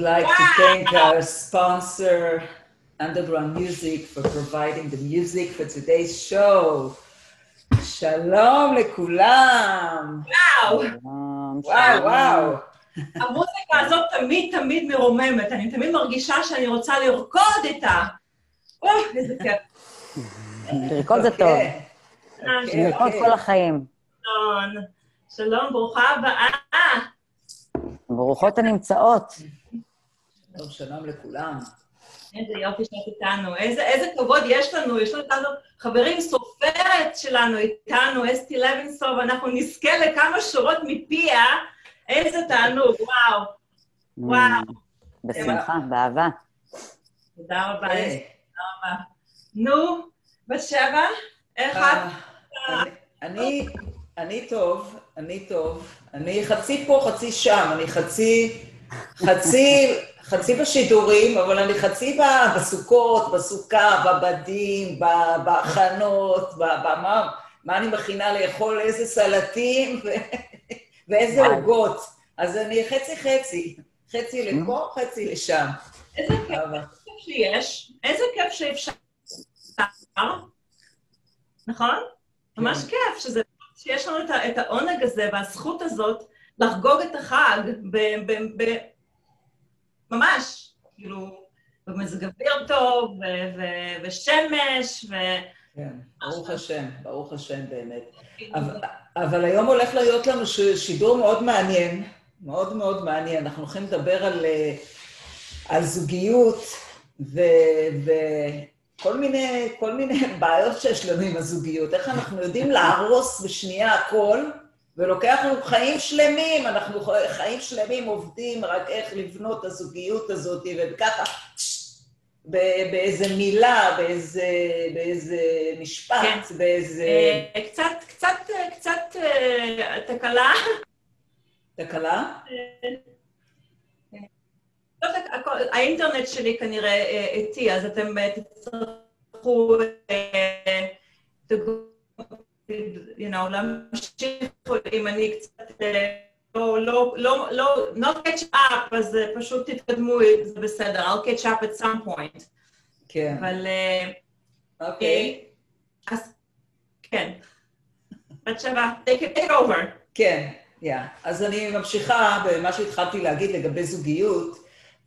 Like to thank our sponsor, Underground Music, for providing the music for today's show. שלום לכולם. וואו, וואו, וואו. המוזיקה הזאת תמיד תמיד מרוממת, אני תמיד מרגישה שאני רוצה לרקוד איתה. אוי, איזה כיף. לרקוד זה טוב. אוקיי, אוקיי, לרקוד אוקיי. כל החיים. שלום, שלום, ברוכה הבאה. ברוכות הנמצאות. שלום, שלום לכולם. איזה יופי שאת איתנו, איזה, איזה כבוד יש לנו, יש לנו איתנו חברים, סופרת שלנו איתנו, אסתי לוינסוב, אנחנו נזכה לכמה שורות מפיה, איזה תענוג, וואו, וואו. בשמחה, באהבה. תודה רבה, אוקיי. אסתי, תודה רבה. נו, בת שבע, איך את? אה, אני- אני, אני טוב, אני טוב. אני חצי פה, חצי שם. אני חצי, חצי, חצי בשידורים, אבל אני חצי בסוכות, בסוכה, בבדים, בהכנות, במה מה אני מכינה לאכול, איזה סלטים ו- ואיזה. עוגות. אז אני חצי-חצי. חצי לפה, חצי לשם. איזה כיף שיש, איזה כיף שאפשר, נכון? ממש כיף שזה, שיש לנו את העונג הזה והזכות הזאת לחגוג את החג ממש, כאילו, במזג אוויר טוב, ו- ו- ושמש, ו... כן, ברוך השם, ברוך השם באמת. אבל, אבל היום הולך להיות לנו שידור מאוד מעניין, מאוד מאוד מעניין. אנחנו הולכים לדבר על, אה, על זוגיות ו, וכל מיני, כל מיני בעיות שיש לנו עם הזוגיות. איך אנחנו יודעים להרוס בשנייה הכל, ולוקח לנו חיים שלמים, אנחנו חיים שלמים עובדים רק איך לבנות את הזוגיות הזאת, וככה, באיזה מילה, באיזה, באיזה משפט, כן. באיזה... אה, קצת, קצת, אה, קצת אה, תקלה. תקלה? לא, הכל- האינטרנט שלי כנראה אה, איטי, אז אתם אה, תצטרכו, אה, you know, להמשיך אם אני קצת אה, לא, לא, לא, לא, not catch up, אז אה, פשוט תתקדמו, זה בסדר, I'll catch up at some point. כן. אבל אה, אוקיי. אז כן. בת שבע, take it over. כן, יא. אז אני ממשיכה במה שהתחלתי להגיד לגבי זוגיות,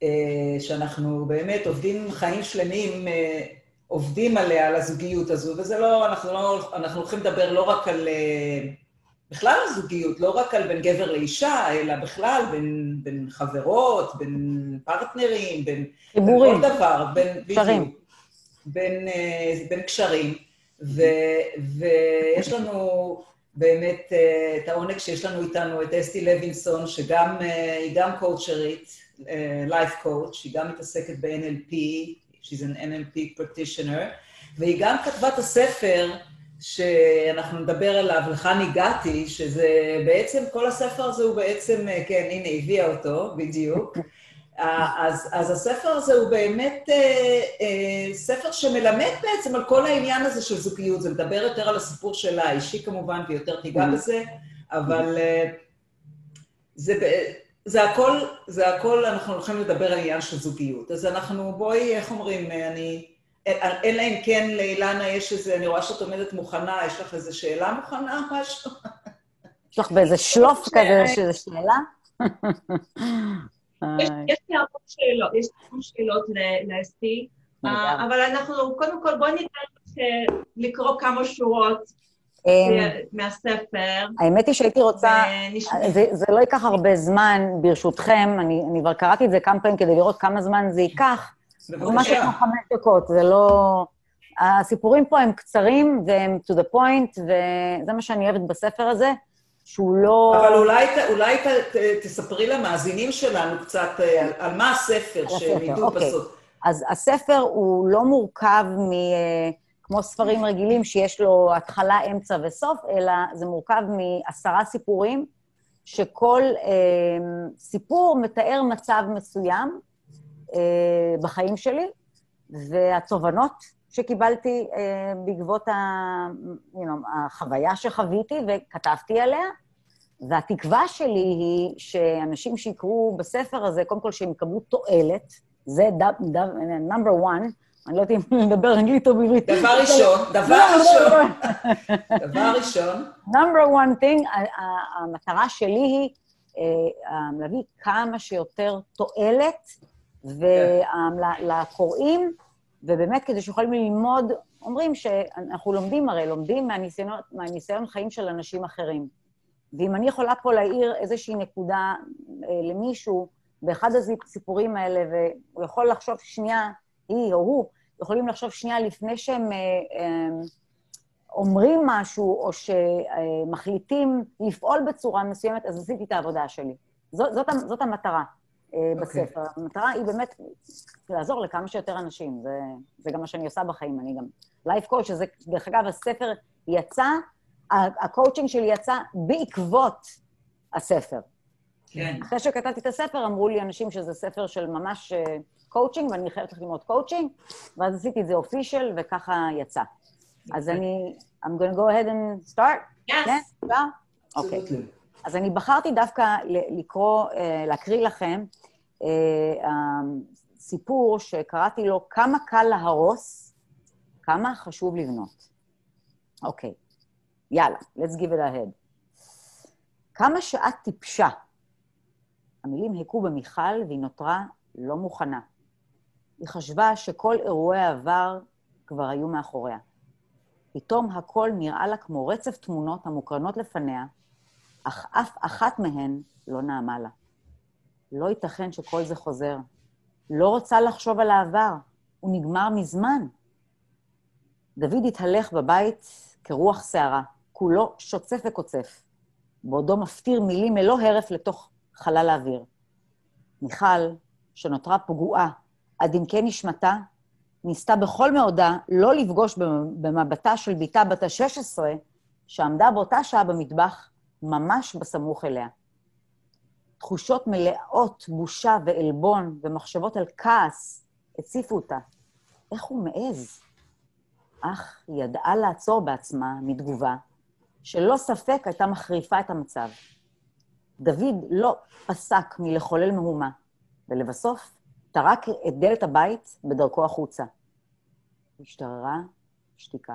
אה, שאנחנו באמת עובדים חיים שלמים, אה, עובדים עליה, על הזוגיות הזו, וזה לא, אנחנו לא, אנחנו הולכים לדבר לא רק על, אה, בכלל על זוגיות, לא רק על בין גבר לאישה, אלא בכלל בין, בין חברות, בין פרטנרים, בין... חיבורים. כל דבר, בין... קשרים. בין, אה, בין קשרים. ו- ויש לנו באמת אה, את העונג שיש לנו איתנו את אסתי לוינסון, שגם, היא גם קואוצ'רית, לייף קואוצ', היא גם מתעסקת ב-NLP, she's an NLP practitioner, והיא גם כתבה את הספר שאנחנו נדבר עליו, לכאן הגעתי, שזה בעצם, כל הספר הזה הוא בעצם, כן, הנה, הביאה אותו, בדיוק. אז, אז הספר הזה הוא באמת אה, אה, ספר שמלמד בעצם על כל העניין הזה של זוגיות, זה מדבר יותר על הסיפור שלה, האישי כמובן, ויותר תיגע בזה, אבל אה, זה, זה הכל, זה הכל, אנחנו הולכים לדבר על עניין של זוגיות. אז אנחנו, בואי, איך אומרים, אני, אלא אם כן לאילנה יש איזה, אני רואה שאת עומדת מוכנה, יש לך איזו שאלה מוכנה, משהו? יש לך באיזה שלוף כזה שזה שאלה? יש יש לי הרבה שאלות, יש לי הרבה שאלות לאסתי. אה, אבל אנחנו, קודם כל, בואי ניתן לקרוא כמה שורות מהספר. האמת היא שהייתי רוצה, זה, זה לא ייקח הרבה זמן, ברשותכם, אני, אני כבר קראתי את זה כמה פעמים כדי לראות כמה זמן זה ייקח, זה משהו בבקשה. כמו חמש דקות, זה לא... הסיפורים פה הם קצרים והם to the point, וזה מה שאני אוהבת בספר הזה, שהוא לא... אבל אולי, ת- אולי ת, ת, תספרי למאזינים שלנו קצת אה, על, על מה הספר, הספר, שהם ידעו אוקיי. בסוף. אז הספר הוא לא מורכב מ... כמו ספרים רגילים שיש לו התחלה, אמצע וסוף, אלא זה מורכב מעשרה סיפורים, שכל אה, סיפור מתאר מצב מסוים אה, בחיים שלי, והתובנות שקיבלתי אה, בעקבות ה, you know, החוויה שחוויתי וכתבתי עליה, והתקווה שלי היא שאנשים שיקראו בספר הזה, קודם כל שהם יקבלו תועלת, זה נאמבר one, אני לא יודעת אם לדבר אנגלית או בעברית. דבר ראשון, דבר ראשון, דבר ראשון. נאמבר one thing, המטרה שלי היא אה, להביא כמה שיותר תועלת לקוראים, ובאמת כדי שיכולים ללמוד, אומרים שאנחנו לומדים הרי, לומדים מהניסיון, מהניסיון חיים של אנשים אחרים. ואם אני יכולה פה להעיר איזושהי נקודה אה, למישהו באחד הסיפורים האלה, והוא יכול לחשוב שנייה, היא או הוא, יכולים לחשוב שנייה לפני שהם אה, אה, אומרים משהו, או שמחליטים לפעול בצורה מסוימת, אז עשיתי את העבודה שלי. זאת, זאת, זאת המטרה okay. אה, אוקיי. בספר. המטרה היא באמת לעזור לכמה שיותר אנשים. זה, זה גם מה שאני עושה בחיים, אני גם life coach, שזה, דרך אגב, הספר יצא, הקואוצ'ינג שלי יצא בעקבות הספר. כן. אחרי שכתבתי את הספר, אמרו לי אנשים שזה ספר של ממש קואוצ'ינג, ואני חייבת ללמוד קואוצ'ינג, ואז עשיתי את זה official, וככה יצא. אז אני, I'm going to go ahead and start? Yes. כן? אוקיי. אז אני בחרתי דווקא לקרוא, אה, להקריא לכם אה, סיפור שקראתי לו כמה קל להרוס, כמה חשוב לבנות. אוקיי, יאללה, let's give it a head. כמה שאת טיפשה. המילים הכו במיכל והיא נותרה לא מוכנה. היא חשבה שכל אירועי העבר כבר היו מאחוריה. פתאום הכל נראה לה כמו רצף תמונות המוקרנות לפניה, אך אף אחת מהן לא נעמה לה. לא ייתכן שכל זה חוזר. לא רוצה לחשוב על העבר, הוא נגמר מזמן. דוד התהלך בבית כרוח שערה, כולו שוצף וקוצף, בעודו מפטיר מילים ללא הרף לתוך חלל האוויר. מיכל, שנותרה פגועה עד עמקי נשמתה, ניסתה בכל מאודה לא לפגוש במבטה של בתה בת ה-16, שעמדה באותה שעה במטבח, ממש בסמוך אליה. תחושות מלאות בושה ועלבון ומחשבות על כעס הציפו אותה. איך הוא מעז? אך היא ידעה לעצור בעצמה מתגובה, שלא ספק הייתה מחריפה את המצב. דוד לא פסק מלחולל מהומה, ולבסוף טרק את דלת הבית בדרכו החוצה. השתררה שתיקה.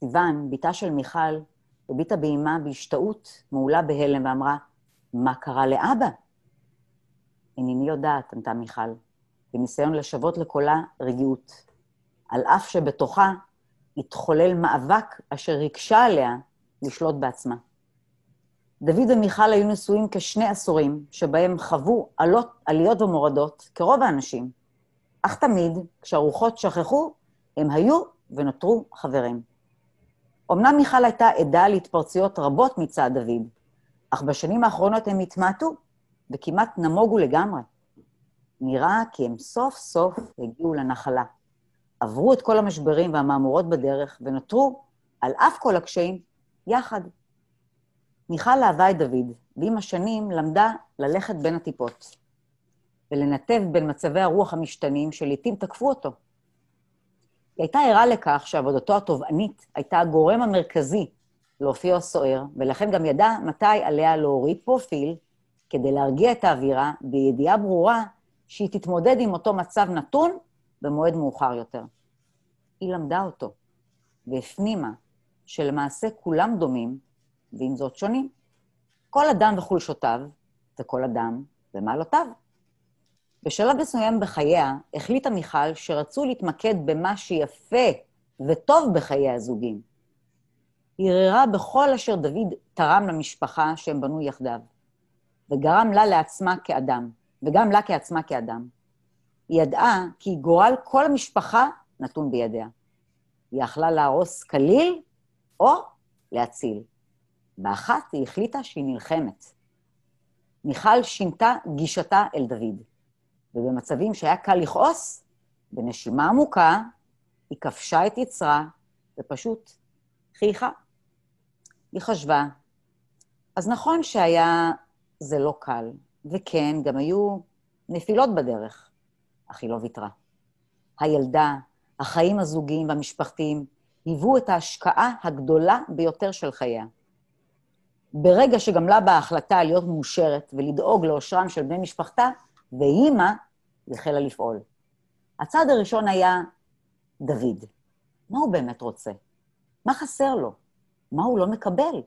סיוון, בתה של מיכל, הביטה באימה בהשתאות, מעולה בהלם, ואמרה, מה קרה לאבא? אינני יודעת, ענתה מיכל, בניסיון לשוות לקולה רגיעות. על אף שבתוכה התחולל מאבק אשר הקשה עליה לשלוט בעצמה. דוד ומיכל היו נשואים כשני עשורים, שבהם חוו עלות, עליות ומורדות, כרוב האנשים, אך תמיד, כשהרוחות שכחו, הם היו ונותרו חברים. אמנם מיכל הייתה עדה להתפרצויות רבות מצד דוד, אך בשנים האחרונות הם התמעטו וכמעט נמוגו לגמרי. נראה כי הם סוף סוף הגיעו לנחלה. עברו את כל המשברים והמהמורות בדרך ונותרו, על אף כל הקשיים, יחד. מיכל אהבה את דוד, ועם השנים למדה ללכת בין הטיפות, ולנתב בין מצבי הרוח המשתנים שלעיתים תקפו אותו. היא הייתה ערה לכך שעבודתו התובענית הייתה הגורם המרכזי לאופיו הסוער, ולכן גם ידעה מתי עליה להוריד פרופיל כדי להרגיע את האווירה, בידיעה ברורה שהיא תתמודד עם אותו מצב נתון במועד מאוחר יותר. היא למדה אותו, והפנימה שלמעשה כולם דומים, ועם זאת שונים. כל אדם וחולשותיו, וכל אדם ומעלותיו. בשלב מסוים בחייה החליטה מיכל שרצו להתמקד במה שיפה וטוב בחיי הזוגים. היא הרהרה בכל אשר דוד תרם למשפחה שהם בנו יחדיו, וגרם לה לעצמה כאדם, וגם לה כעצמה כאדם. היא ידעה כי גורל כל המשפחה נתון בידיה. היא יכלה להרוס כליל או להציל. באחת היא החליטה שהיא נלחמת. מיכל שינתה גישתה אל דוד, ובמצבים שהיה קל לכעוס, בנשימה עמוקה, היא כבשה את יצרה ופשוט חייכה. היא חשבה, אז נכון שהיה זה לא קל, וכן, גם היו נפילות בדרך, אך היא לא ויתרה. הילדה, החיים הזוגיים והמשפחתיים, היוו את ההשקעה הגדולה ביותר של חייה. ברגע שגמלה בה ההחלטה להיות מאושרת ולדאוג לאושרם של בני משפחתה, ואימא החלה לפעול. הצעד הראשון היה דוד. מה הוא באמת רוצה? מה חסר לו? מה הוא לא מקבל?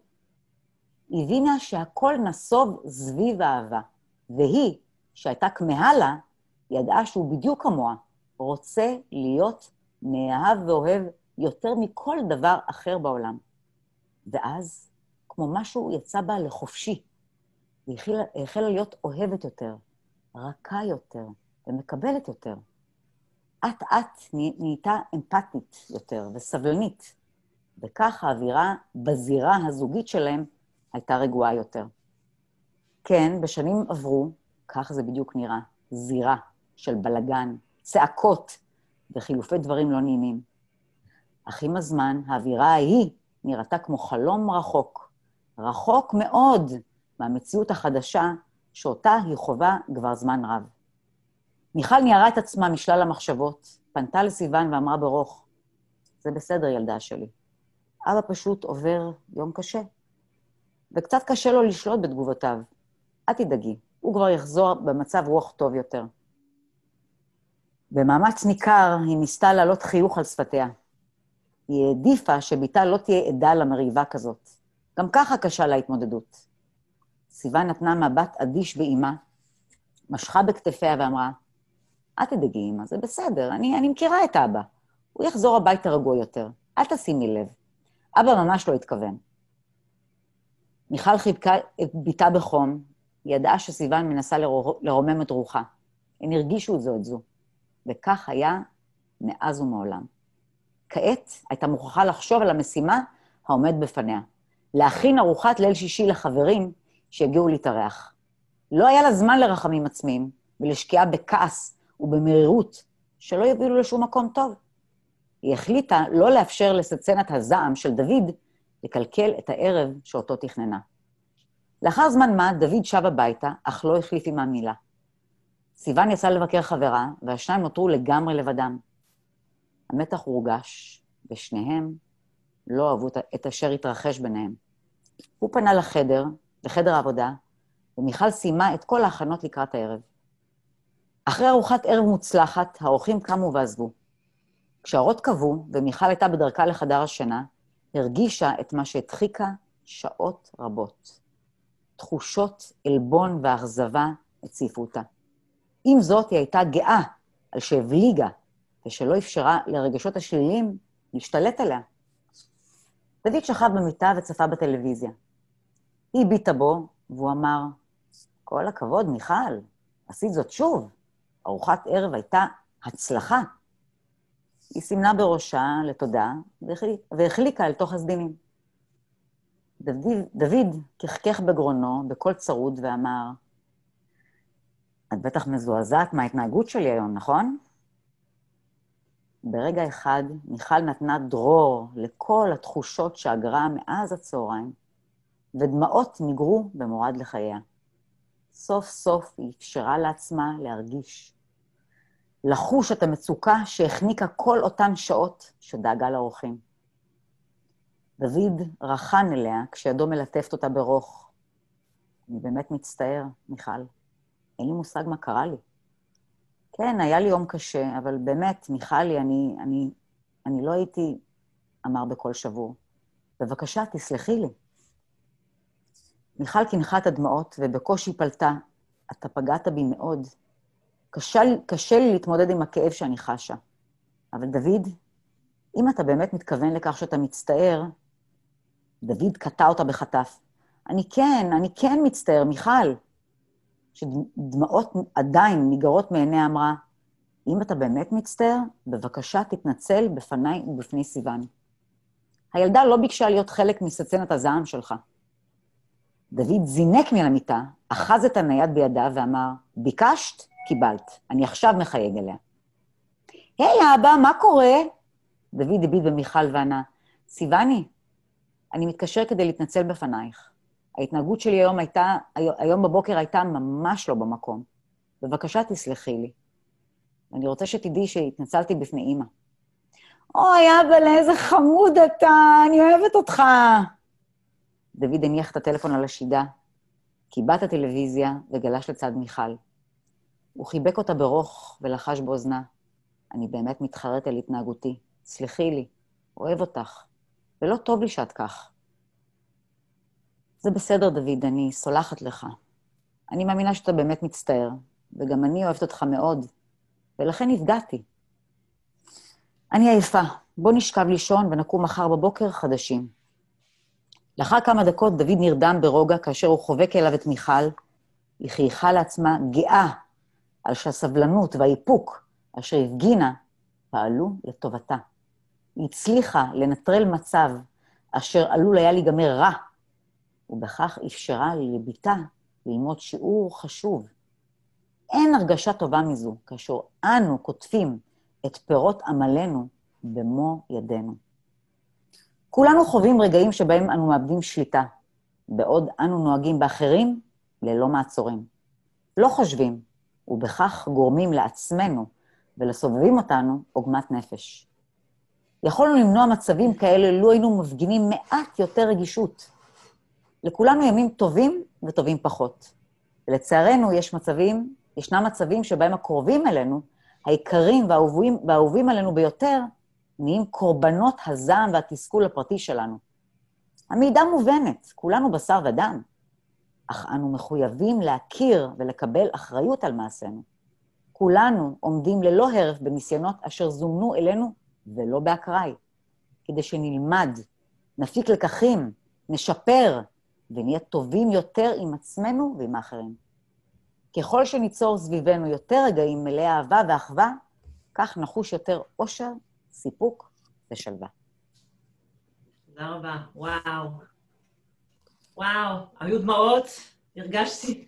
הבינה שהכל נסוב סביב האהבה, והיא, שהייתה כמהה לה, ידעה שהוא בדיוק כמוה, רוצה להיות מאהב ואוהב יותר מכל דבר אחר בעולם. ואז, כמו משהו יצא בה לחופשי, היא החלה, החלה להיות אוהבת יותר, רכה יותר ומקבלת יותר. אט-אט נהייתה אמפתית יותר וסבלנית, וכך האווירה בזירה הזוגית שלהם הייתה רגועה יותר. כן, בשנים עברו, כך זה בדיוק נראה, זירה של בלגן, צעקות וחילופי דברים לא נעימים. אך עם הזמן, האווירה ההיא נראתה כמו חלום רחוק, רחוק מאוד מהמציאות החדשה שאותה היא חווה כבר זמן רב. מיכל ניערה את עצמה משלל המחשבות, פנתה לסיוון ואמרה ברוך, זה בסדר, ילדה שלי. אבא פשוט עובר יום קשה, וקצת קשה לו לשלוט בתגובותיו. אל תדאגי, הוא כבר יחזור במצב רוח טוב יותר. במאמץ ניכר היא ניסתה להעלות חיוך על שפתיה. היא העדיפה שבתה לא תהיה עדה למריבה כזאת. גם ככה קשה להתמודדות. סיוון נתנה מבט אדיש באימה, משכה בכתפיה ואמרה, אל תדאגי, אמא, זה בסדר, אני, אני מכירה את אבא. הוא יחזור הביתה רגוע יותר, אל תשימי לב. אבא ממש לא התכוון. מיכל חיבקה את בתה בחום, היא ידעה שסיוון מנסה לרומם את רוחה. הם הרגישו זו את זו, וכך היה מאז ומעולם. כעת הייתה מוכרחה לחשוב על המשימה העומד בפניה, להכין ארוחת ליל שישי לחברים שהגיעו להתארח. לא היה לה זמן לרחמים עצמיים ולשקיעה בכעס ובמרירות שלא יובילו לשום מקום טוב. היא החליטה לא לאפשר לסצנת הזעם של דוד לקלקל את הערב שאותו תכננה. לאחר זמן מה, דוד שב הביתה, אך לא החליף עמה מילה. סיוון יצא לבקר חברה, והשניים נותרו לגמרי לבדם. המתח הורגש, ושניהם לא אהבו את אשר התרחש ביניהם. הוא פנה לחדר, לחדר העבודה, ומיכל סיימה את כל ההכנות לקראת הערב. אחרי ארוחת ערב מוצלחת, האורחים קמו ועזבו. כשהאורות כבו, ומיכל הייתה בדרכה לחדר השינה, הרגישה את מה שהדחיקה שעות רבות. תחושות עלבון ואכזבה הציפו אותה. עם זאת, היא הייתה גאה על שהבליגה ושלא אפשרה לרגשות השליליים להשתלט עליה. דוד שכב במיטה וצפה בטלוויזיה. היא הביטה בו, והוא אמר, כל הכבוד, מיכל, עשית זאת שוב. ארוחת ערב הייתה הצלחה. היא סימנה בראשה לתודה והחליקה אל תוך הסדינים. דוד, דוד כחכך בגרונו בקול צרוד ואמר, את בטח מזועזעת מההתנהגות שלי היום, נכון? ברגע אחד מיכל נתנה דרור לכל התחושות שאגרה מאז הצהריים, ודמעות ניגרו במורד לחייה. סוף סוף היא אפשרה לעצמה להרגיש, לחוש את המצוקה שהחניקה כל אותן שעות שדאגה לאורחים. דוד רחן אליה כשידו מלטפת אותה ברוך. אני באמת מצטער, מיכל. אין לי מושג מה קרה לי. כן, היה לי יום קשה, אבל באמת, מיכלי, אני, אני, אני לא הייתי, אמר בקול שבור. בבקשה, תסלחי לי. מיכל קינחה את הדמעות ובקושי פלטה, אתה פגעת בי מאוד. קשה, קשה לי להתמודד עם הכאב שאני חשה. אבל דוד, אם אתה באמת מתכוון לכך שאתה מצטער, דוד קטע אותה בחטף. אני כן, אני כן מצטער, מיכל. שדמעות עדיין ניגרות מעיניה, אמרה, אם אתה באמת מצטער, בבקשה תתנצל בפניי ובפני סיוון. הילדה לא ביקשה להיות חלק מסצנת הזעם שלך. דוד זינק מן המיטה, אחז את הנייד בידיו ואמר, ביקשת? קיבלת. אני עכשיו מחייג אליה. היי, hey, אבא, מה קורה? דוד הביט במיכל וענה, סיווני, אני מתקשר כדי להתנצל בפנייך. ההתנהגות שלי היום הייתה, היום בבוקר הייתה ממש לא במקום. בבקשה, תסלחי לי. ואני רוצה שתדעי שהתנצלתי בפני אימא. אוי, אבל איזה חמוד אתה, אני אוהבת אותך. דוד הניח את הטלפון על השידה, קיבע את הטלוויזיה וגלש לצד מיכל. הוא חיבק אותה ברוך ולחש באוזנה, אני באמת מתחרט על התנהגותי, סלחי לי, אוהב אותך, ולא טוב לי שאת כך. זה בסדר, דוד, אני סולחת לך. אני מאמינה שאתה באמת מצטער, וגם אני אוהבת אותך מאוד, ולכן נפגעתי. אני עייפה, בוא נשכב לישון ונקום מחר בבוקר חדשים. לאחר כמה דקות דוד נרדם ברוגע כאשר הוא חובק אליו את מיכל. היא חייכה לעצמה גאה על שהסבלנות והאיפוק אשר הפגינה פעלו לטובתה. היא הצליחה לנטרל מצב אשר עלול היה להיגמר רע, ובכך אפשרה לביתה ללמוד שיעור חשוב. אין הרגשה טובה מזו כאשר אנו קוטפים את פירות עמלנו במו ידינו. כולנו חווים רגעים שבהם אנו מאבדים שליטה, בעוד אנו נוהגים באחרים ללא מעצורים. לא חושבים, ובכך גורמים לעצמנו ולסובבים אותנו עוגמת נפש. יכולנו למנוע מצבים כאלה לו היינו מפגינים מעט יותר רגישות. לכולנו ימים טובים וטובים פחות. ולצערנו, יש מצבים, ישנם מצבים שבהם הקרובים אלינו, היקרים והאהובים, והאהובים עלינו ביותר, נהיים קורבנות הזעם והתסכול הפרטי שלנו. המידע מובנת, כולנו בשר ודם, אך אנו מחויבים להכיר ולקבל אחריות על מעשינו. כולנו עומדים ללא הרף בניסיונות אשר זומנו אלינו ולא באקראי, כדי שנלמד, נפיק לקחים, נשפר, ונהיה טובים יותר עם עצמנו ועם האחרים. ככל שניצור סביבנו יותר רגעים מלאי אהבה ואחווה, כך נחוש יותר אושר, סיפוק ושלווה. תודה רבה. וואו. וואו, היו דמעות, הרגשתי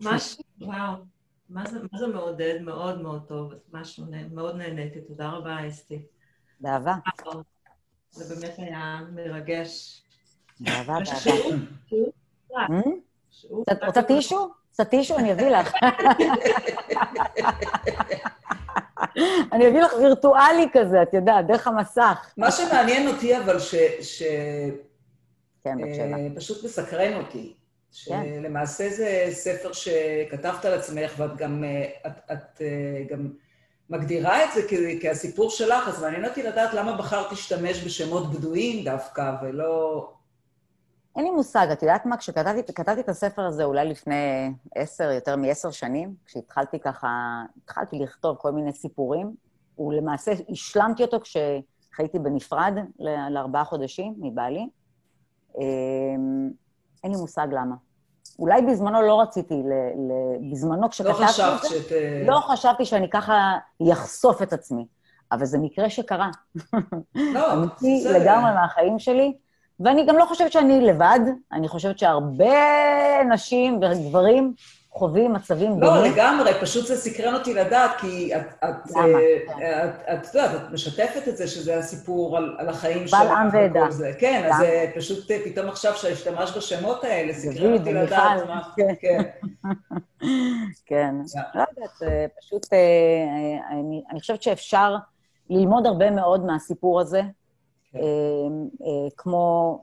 משהו, וואו. מה זה, מה זה מעודד? מאוד מאוד טוב, משהו, מאוד נהניתי. תודה רבה, אסתי. באהבה. זה באמת היה מרגש. באהבה, באהבה. את רוצה טישו? רוצה טישו? אני אביא לך. אני אביא לך וירטואלי כזה, את יודעת, דרך המסך. מה שמעניין אותי, אבל ש... כן, בבקשה. פשוט מסקרן אותי. כן. שלמעשה זה ספר שכתבת על עצמך, ואת גם, את, את גם מגדירה את זה כהסיפור שלך, אז מעניין אותי לדעת למה בחרת להשתמש בשמות בדויים דווקא, ולא... אין לי מושג, את יודעת מה? כשכתבתי את הספר הזה אולי לפני עשר, יותר מעשר שנים, כשהתחלתי ככה, התחלתי לכתוב כל מיני סיפורים, ולמעשה השלמתי אותו כשחייתי בנפרד לארבעה חודשים מבעלי. אמ, אין לי מושג למה. אולי בזמנו לא רציתי, ל, ל, בזמנו כשכתבתי לא חשבת שאת... לא חשבתי שאני ככה אחשוף את עצמי, אבל זה מקרה שקרה. לא, אמיתי זה... לגמרי מהחיים שלי, ואני גם לא חושבת שאני לבד, אני חושבת שהרבה נשים וגברים חווים מצבים דומים. לא, לגמרי, פשוט זה סקרן אותי לדעת, כי את, את? אה, את, את, את יודעת, את משתפת את זה שזה הסיפור על, על החיים שלך. בל עם ועדה. כן, אז זה פשוט אה, פתאום עכשיו שהשתמש בשמות האלה, סקרן אותי לדעת מה... כן. כן. כן. לא יודעת, פשוט, אני, אני חושבת שאפשר ללמוד הרבה מאוד מהסיפור הזה. כן. כמו,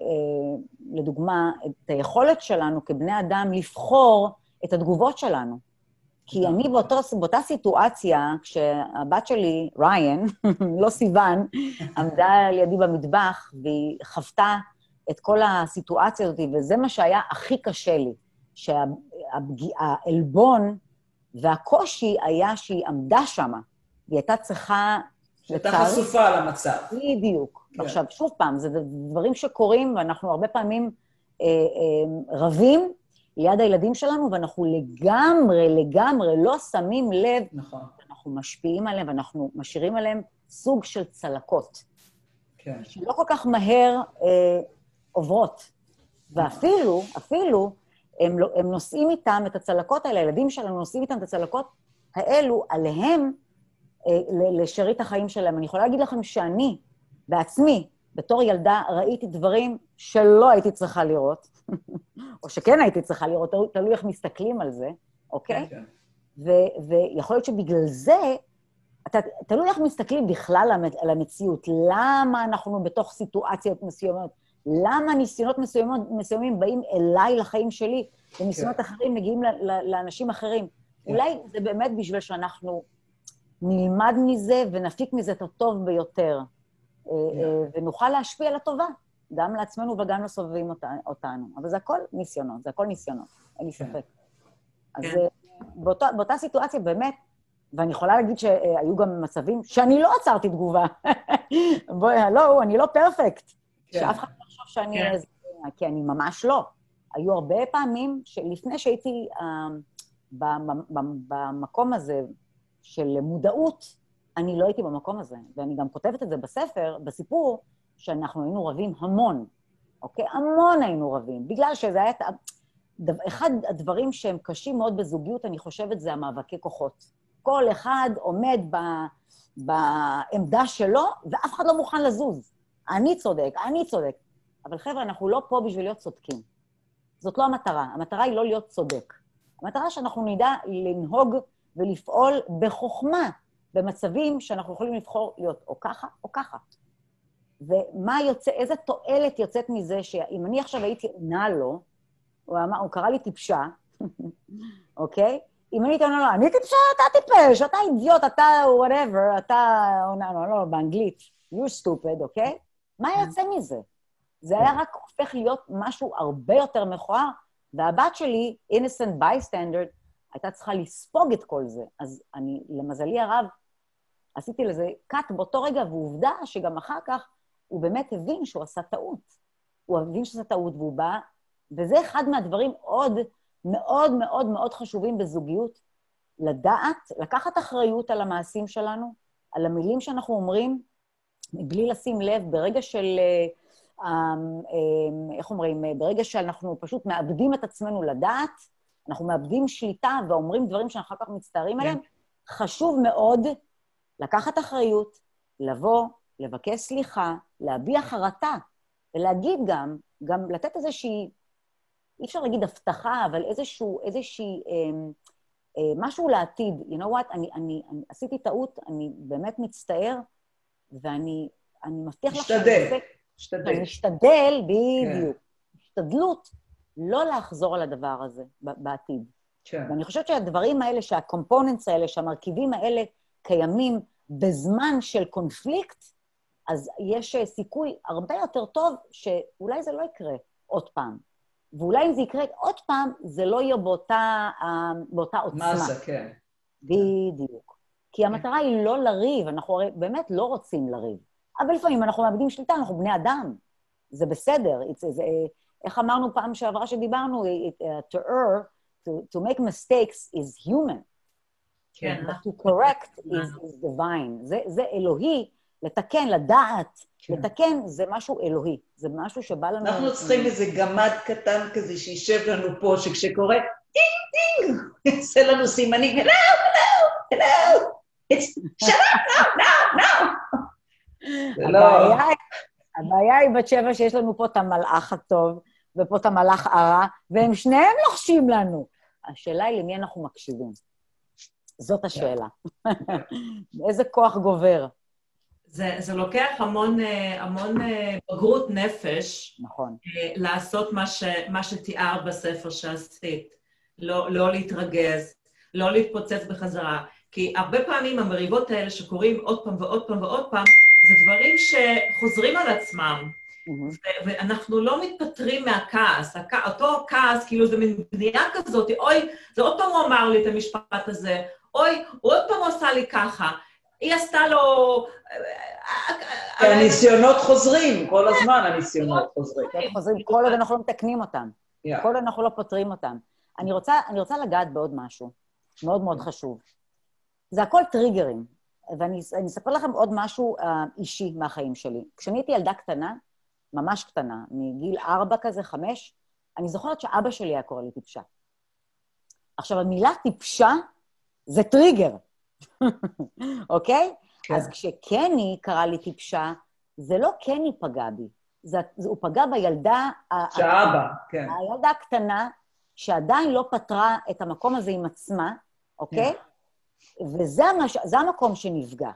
לדוגמה, את היכולת שלנו כבני אדם לבחור את התגובות שלנו. כי אני באותו, באותה סיטואציה, כשהבת שלי, ריין, לא סיוון, עמדה לידי במטבח והיא חוותה את כל הסיטואציה הזאת, וזה מה שהיה הכי קשה לי, שהעלבון והקושי היה שהיא עמדה שם, והיא הייתה צריכה... שהייתה חשופה למצב. בדיוק. כן. עכשיו, שוב פעם, זה דברים שקורים, ואנחנו הרבה פעמים אה, אה, רבים, ליד הילדים שלנו, ואנחנו לגמרי, לגמרי לא שמים לב. נכון. אנחנו משפיעים עליהם ואנחנו משאירים עליהם סוג של צלקות. כן. שלא כל כך מהר אה, עוברות. ואפילו, אפילו, הם, לא, הם נושאים איתם את הצלקות האלה, הילדים שלנו נושאים איתם את הצלקות האלו עליהם לשארית החיים שלהם. אני יכולה להגיד לכם שאני, בעצמי, בתור ילדה, ראיתי דברים שלא הייתי צריכה לראות. או שכן הייתי צריכה לראות, תלוי איך מסתכלים על זה, אוקיי? כן. ו- ויכול להיות שבגלל זה, אתה, תלוי איך מסתכלים בכלל על המציאות. למה אנחנו בתוך סיטואציות מסוימות למה ניסיונות מסוימים, מסוימים באים אליי לחיים שלי, וניסיונות כן. אחרים מגיעים ל- ל- לאנשים אחרים. כן. אולי זה באמת בשביל שאנחנו נלמד מזה ונפיק מזה את הטוב ביותר, אה, כן. אה, ונוכל להשפיע לטובה, גם לעצמנו וגם לסובבים אותנו. אבל זה הכל ניסיונות, זה הכל ניסיונות, אין לי כן. ספק. אז כן. אה, באותה, באותה סיטואציה, באמת, ואני יכולה להגיד שהיו גם מצבים שאני לא עצרתי תגובה. בואי, הלו, אני לא פרפקט. כן. שאף אחד לא יחשוב שאני... כן. איזה- כי אני ממש לא. היו הרבה פעמים שלפני שהייתי במ- במקום הזה של מודעות, אני לא הייתי במקום הזה. ואני גם כותבת את זה בספר, בסיפור, שאנחנו היינו רבים המון, אוקיי? המון היינו רבים, בגלל שזה היה... אחד הדברים שהם קשים מאוד בזוגיות, אני חושבת, זה המאבקי כוחות. כל אחד עומד ב, בעמדה שלו, ואף אחד לא מוכן לזוז. אני צודק, אני צודק. אבל חבר'ה, אנחנו לא פה בשביל להיות צודקים. זאת לא המטרה. המטרה היא לא להיות צודק. המטרה שאנחנו נדע לנהוג ולפעול בחוכמה במצבים שאנחנו יכולים לבחור להיות או ככה או ככה. ומה יוצא, איזה תועלת יוצאת מזה שאם אני עכשיו הייתי עונה לו, הוא, אמר, הוא קרא לי טיפשה, אוקיי? אם אני הייתי עונה לו, אני טיפשה, אתה טיפש, אתה אידיוט, אתה whatever, אתה עונה לו, לא, באנגלית, you stupid, אוקיי? מה יוצא מזה? זה היה רק הופך להיות משהו הרבה יותר מכוער, והבת שלי, innocent bystander, הייתה צריכה לספוג את כל זה. אז אני, למזלי הרב, עשיתי לזה cut באותו רגע, ועובדה שגם אחר כך הוא באמת הבין שהוא עשה טעות. הוא הבין שעשה טעות והוא בא, וזה אחד מהדברים עוד מאוד מאוד מאוד חשובים בזוגיות, לדעת, לקחת אחריות על המעשים שלנו, על המילים שאנחנו אומרים, מבלי לשים לב, ברגע של, אה, אה, אה, איך אומרים, ברגע שאנחנו פשוט מאבדים את עצמנו לדעת, אנחנו מאבדים שליטה ואומרים דברים שאנחנו אחר כך מצטערים עליהם, חשוב מאוד לקחת אחריות, לבוא, לבקש סליחה, להביע חרטה, ולהגיד גם, גם לתת איזושהי, אי אפשר להגיד הבטחה, אבל איזשהו, איזושהי, אה, אה, משהו לעתיד. You know what? אני, אני, אני עשיתי טעות, אני באמת מצטער, ואני אני מבטיח לך משתדל. משתדל. אני משתדל, בדיוק. השתדלות לא לחזור על הדבר הזה בעתיד. כן. ואני חושבת שהדברים האלה, שהקומפוננטס האלה, שהמרכיבים האלה קיימים בזמן של קונפליקט, אז יש אה, סיכוי הרבה יותר טוב שאולי זה לא יקרה עוד פעם. ואולי אם זה יקרה עוד פעם, זה לא יהיה באותה, אה, באותה עוצמה. מסה, כן. בדיוק. כי המטרה היא לא לריב, אנחנו הרי באמת לא רוצים לריב. אבל לפעמים אנחנו מאבדים שליטה, אנחנו בני אדם. זה בסדר. It's, זה, איך אמרנו פעם שעברה שדיברנו? It, uh, to err, to, to make mistakes is human. כן, but to correct is, is divine. זה, זה אלוהי, לתקן, לדעת, כן. לתקן זה משהו אלוהי. זה משהו שבא לנו... אנחנו צריכים איזה גמד קטן כזה שישב לנו פה, שכשקורה טינג טינג, יעשה לנו סימנים, up, no, no, no. זה לא... הבעיה, הבעיה היא בת שבע שיש לנו פה את המלאך הטוב ופה את המלאך הרע, והם שניהם לוחשים לנו. השאלה היא למי אנחנו מקשיבים. זאת השאלה. איזה כוח גובר. זה, זה לוקח המון, אה, המון אה, בגרות נפש נכון. אה, לעשות מה, ש, מה שתיארת בספר שעשית. לא, לא להתרגז, לא להתפוצץ בחזרה. כי הרבה פעמים המריבות האלה שקורים עוד פעם ועוד פעם ועוד פעם, זה דברים שחוזרים על עצמם. ו- ואנחנו לא מתפטרים מהכעס. הכ- אותו כעס, כאילו זה מין בנייה כזאת, אוי, זה עוד פעם הוא אמר לי את המשפט הזה, אוי, הוא עוד פעם עשה לי ככה. היא עשתה לו... הניסיונות חוזרים, כל הזמן הניסיונות חוזרים. חוזרים כל עוד אנחנו לא מתקנים אותם, Yeah. כל עוד אנחנו לא פותרים אותם. אני רוצה, אני רוצה לגעת בעוד משהו מאוד מאוד חשוב. זה הכל טריגרים, ואני אני אספר לכם עוד משהו uh, אישי מהחיים שלי. כשאני הייתי ילדה קטנה, ממש קטנה, מגיל ארבע כזה, חמש, אני זוכרת שאבא שלי היה קורא לי טיפשה. עכשיו, המילה טיפשה זה טריגר, אוקיי? כן. אז כשקני קרא לי טיפשה, זה לא קני פגע בי, זה, זה, הוא פגע בילדה... שאבא, כן. הילדה הקטנה, שעדיין לא פתרה את המקום הזה עם עצמה, אוקיי? וזה המש... המקום שנפגע.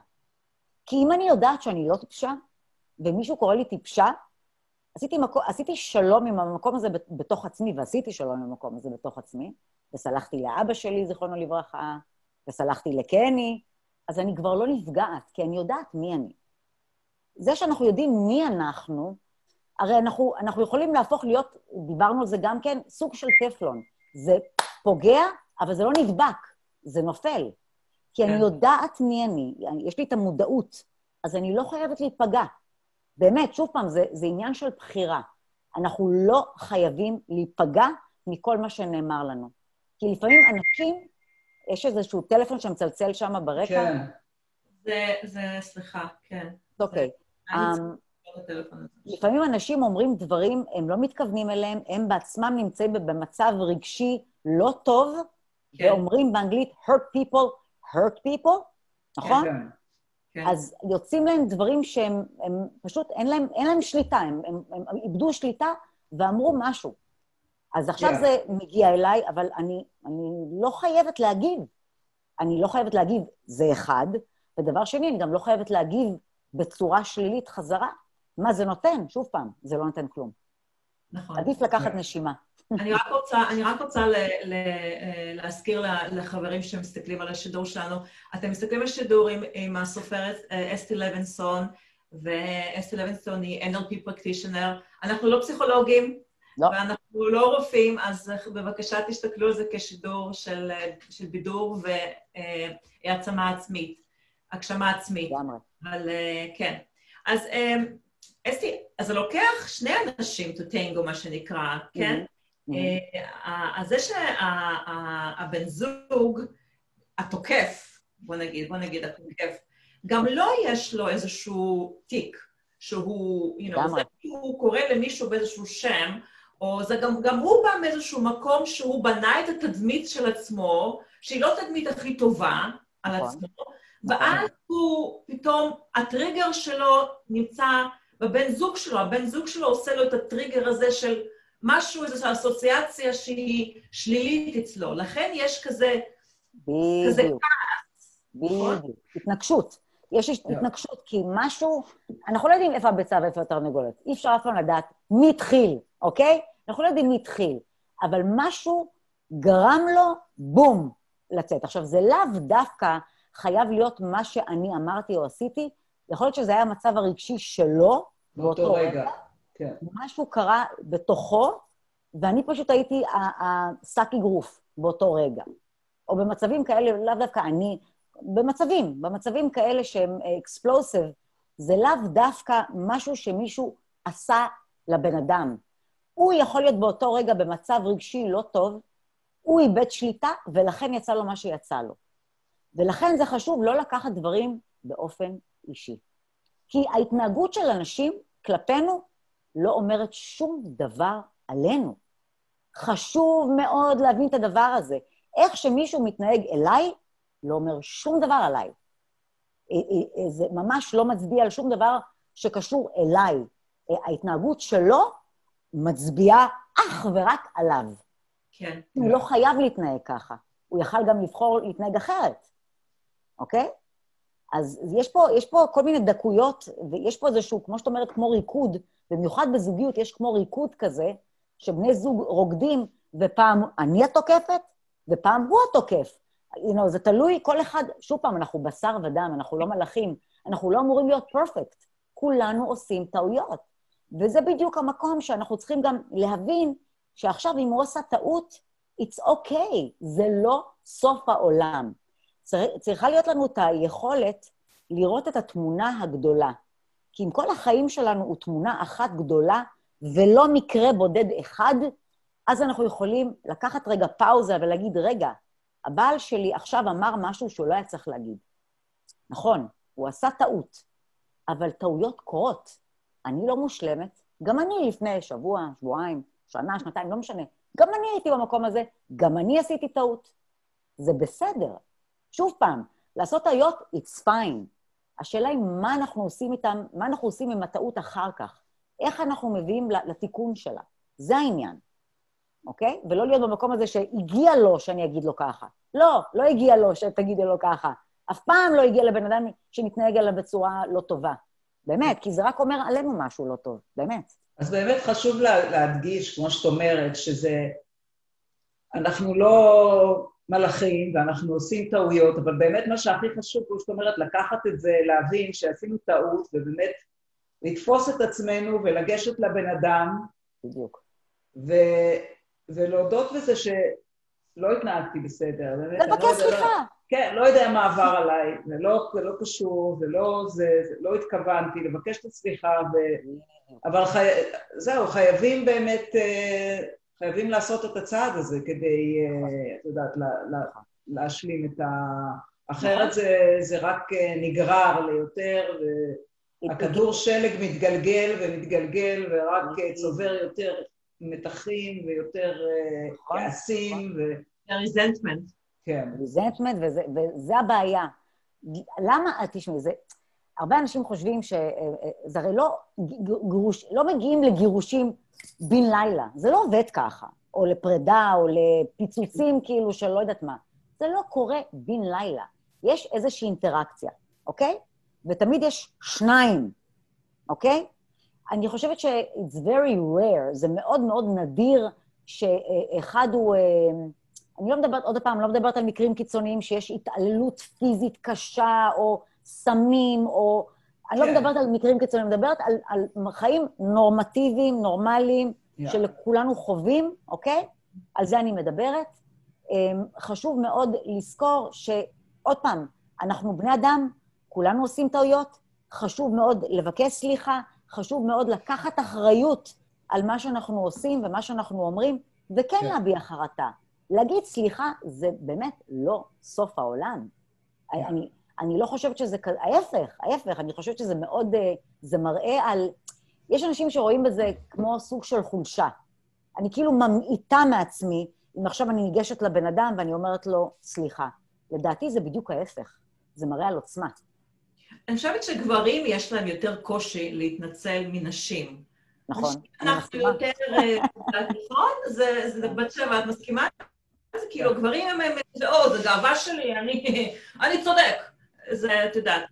כי אם אני יודעת שאני לא טיפשה, ומישהו קורא לי טיפשה, עשיתי, מקו, עשיתי שלום עם המקום הזה בתוך עצמי, ועשיתי שלום עם המקום הזה בתוך עצמי, וסלחתי לאבא שלי, זיכרונו לברכה, וסלחתי לקני, אז אני כבר לא נפגעת, כי אני יודעת מי אני. זה שאנחנו יודעים מי אנחנו, הרי אנחנו, אנחנו יכולים להפוך להיות, דיברנו על זה גם כן, סוג של טפלון. זה פוגע, אבל זה לא נדבק, זה נופל. כי אני כן. יודעת מי אני, יש לי את המודעות, אז אני לא חייבת להיפגע. באמת, שוב פעם, זה, זה עניין של בחירה. אנחנו לא חייבים להיפגע מכל מה שנאמר לנו. כי לפעמים אנשים, יש איזשהו טלפון שמצלצל שם ברקע. כן. זה, זה, סליחה, כן. אוקיי. Um, לפעמים אנשים אומרים דברים, הם לא מתכוונים אליהם, הם בעצמם נמצאים במצב רגשי לא טוב, כן. ואומרים באנגלית hurt people, hurt people, נכון? כן. כן. אז יוצאים להם דברים שהם הם פשוט, אין להם, אין להם שליטה, הם, הם, הם, הם איבדו שליטה ואמרו משהו. אז עכשיו yeah. זה מגיע אליי, אבל אני, אני לא חייבת להגיב. אני לא חייבת להגיב, זה אחד. ודבר שני, אני גם לא חייבת להגיב בצורה שלילית חזרה. מה זה נותן? שוב פעם, זה לא נותן כלום. נכון. עדיף לקחת yeah. נשימה. אני רק רוצה, אני רק רוצה ל, ל, להזכיר לחברים שמסתכלים על השידור שלנו, אתם מסתכלים על שידור עם, עם הסופרת אה, אסתי לוינסון, ואסתי לוינסון היא NLP פרקטישנר. אנחנו לא פסיכולוגים, לא. ואנחנו לא רופאים, אז בבקשה תסתכלו על זה כשידור של, של בידור והעצמה עצמית, הגשמה עצמית. לגמרי. אבל אה, כן. אז אה, אסתי, אז זה לוקח שני אנשים to tango, מה שנקרא, כן? Mm-hmm. אה, אז זה שהבן זוג, התוקף, בוא נגיד, בוא נגיד התוקף, גם לא יש לו איזשהו תיק שהוא, you know, זה הוא קורא למישהו באיזשהו שם, או זה גם, גם הוא בא מאיזשהו מקום שהוא בנה את התדמית של עצמו, שהיא לא התדמית הכי טובה על נכון. עצמו, ואז הוא פתאום, הטריגר שלו נמצא בבן זוג שלו, הבן זוג שלו עושה לו את הטריגר הזה של משהו, איזו אסוציאציה שהיא שלילית אצלו. לכן יש כזה, כזה כעס. נכון? בדיוק, התנגשות. יש התנגשות, כי משהו, אנחנו לא יודעים איפה הביצה ואיפה התרנגולת. אי אפשר אף פעם לדעת מי התחיל, אוקיי? אנחנו לא יודעים מי התחיל, אבל משהו גרם לו, בום, לצאת. עכשיו, זה לאו דווקא חייב להיות מה שאני אמרתי או עשיתי, יכול להיות שזה היה המצב הרגשי שלו, באותו רגע. כן. משהו קרה בתוכו, ואני פשוט הייתי השק אגרוף באותו רגע. או במצבים כאלה, לאו דווקא אני, במצבים, במצבים כאלה שהם אקספלוסיב, זה לאו דווקא משהו שמישהו עשה לבן אדם. הוא יכול להיות באותו רגע במצב רגשי לא טוב, הוא איבד שליטה, ולכן יצא לו מה שיצא לו. ולכן זה חשוב לא לקחת דברים באופן אישי. כי ההתנהגות של אנשים כלפינו לא אומרת שום דבר עלינו. חשוב מאוד להבין את הדבר הזה. איך שמישהו מתנהג אליי, לא אומר שום דבר עליי. אה, אה, אה, זה ממש לא מצביע על שום דבר שקשור אליי. ההתנהגות שלו מצביעה אך ורק עליו. כן. הוא לא חייב להתנהג ככה. הוא יכל גם לבחור להתנהג אחרת, אוקיי? אז יש פה, יש פה כל מיני דקויות, ויש פה איזשהו, כמו שאת אומרת, כמו ריקוד, במיוחד בזוגיות יש כמו ריקוד כזה, שבני זוג רוקדים, ופעם אני התוקפת, ופעם הוא התוקף. You know, זה תלוי, כל אחד, שוב פעם, אנחנו בשר ודם, אנחנו לא מלאכים, אנחנו לא אמורים להיות פרפקט. כולנו עושים טעויות. וזה בדיוק המקום שאנחנו צריכים גם להבין שעכשיו, אם הוא עושה טעות, it's okay, זה לא סוף העולם. צריכה להיות לנו את היכולת לראות את התמונה הגדולה. כי אם כל החיים שלנו הוא תמונה אחת גדולה, ולא מקרה בודד אחד, אז אנחנו יכולים לקחת רגע פאוזה ולהגיד, רגע, הבעל שלי עכשיו אמר משהו שהוא לא היה צריך להגיד. נכון, הוא עשה טעות, אבל טעויות קורות. אני לא מושלמת, גם אני לפני שבוע, שבועיים, שנה, שנתיים, לא משנה. גם אני הייתי במקום הזה, גם אני עשיתי טעות. זה בסדר. שוב פעם, לעשות טעויות, it's fine. השאלה היא מה אנחנו עושים איתם, מה אנחנו עושים עם הטעות אחר כך. איך אנחנו מביאים לתיקון שלה. זה העניין, אוקיי? ולא להיות במקום הזה שהגיע לו שאני אגיד לו ככה. לא, לא הגיע לו שתגידי לו ככה. אף פעם לא הגיע לבן אדם שמתנהג עליו בצורה לא טובה. באמת, כי זה רק אומר עלינו משהו לא טוב, באמת. אז באמת חשוב לה, להדגיש, כמו שאת אומרת, שזה... אנחנו לא מלאכים ואנחנו עושים טעויות, אבל באמת מה שהכי חשוב, כמו שאת אומרת, לקחת את זה, להבין שעשינו טעות, ובאמת לתפוס את עצמנו ולגשת לבן אדם. בדיוק. ו... ולהודות בזה שלא התנהגתי בסדר. לבקש לא סליחה. לא... כן, לא יודע מה עבר עליי, זה לא, זה לא קשור, זה לא זה, זה לא התכוונתי, לבקש את הסליחה, ו... אבל חי... זהו, חייבים באמת, אה, חייבים לעשות את הצעד הזה כדי, אה, את יודעת, לה, לה, להשלים את ה... אחרת נכון. זה, זה רק אה, נגרר ליותר, והכדור שלג מתגלגל ומתגלגל, ורק נכון. צובר יותר מתחים ויותר נכון. כעסים. ו... ריזנטמנט. כן. ריזנטמנט, וזה, הבעיה. למה, תשמעי, זה... הרבה אנשים חושבים שזה אה, אה, הרי לא, גירוש, לא מגיעים לגירושים בן לילה, זה לא עובד ככה, או לפרידה, או לפיצוצים כאילו של לא יודעת מה. זה לא קורה בן לילה. יש איזושהי אינטראקציה, אוקיי? ותמיד יש שניים, אוקיי? אני חושבת ש-it's very rare, זה מאוד מאוד נדיר שאחד הוא... אה, אני לא מדברת, עוד פעם, לא מדברת על מקרים קיצוניים שיש התעללות פיזית קשה, או סמים, או... אני לא כן. מדברת על מקרים קיצוניים, אני מדברת על, על חיים נורמטיביים, נורמליים, yeah. שלכולנו חווים, אוקיי? על זה אני מדברת. אמ, חשוב מאוד לזכור שעוד פעם, אנחנו בני אדם, כולנו עושים טעויות, חשוב מאוד לבקש סליחה, חשוב מאוד לקחת אחריות על מה שאנחנו עושים ומה שאנחנו אומרים, וכן כן. להביע חרטה. להגיד סליחה זה באמת לא סוף העולם. Yeah. אני, אני לא חושבת שזה כזה, ההפך, ההפך, אני חושבת שזה מאוד, אה, זה מראה על... יש אנשים שרואים בזה כמו סוג של חולשה. אני כאילו ממעיטה מעצמי, אם עכשיו אני ניגשת לבן אדם ואני אומרת לו, סליחה. לדעתי זה בדיוק ההפך, זה מראה על עוצמה. אני חושבת שגברים יש להם יותר קושי להתנצל מנשים. נכון. אנחנו יותר, אה, נכון? זה בת שבע, את מסכימה? זה כאילו, כן. גברים הם, זה או, זה גאווה שלי, אני צודק. זה, את יודעת,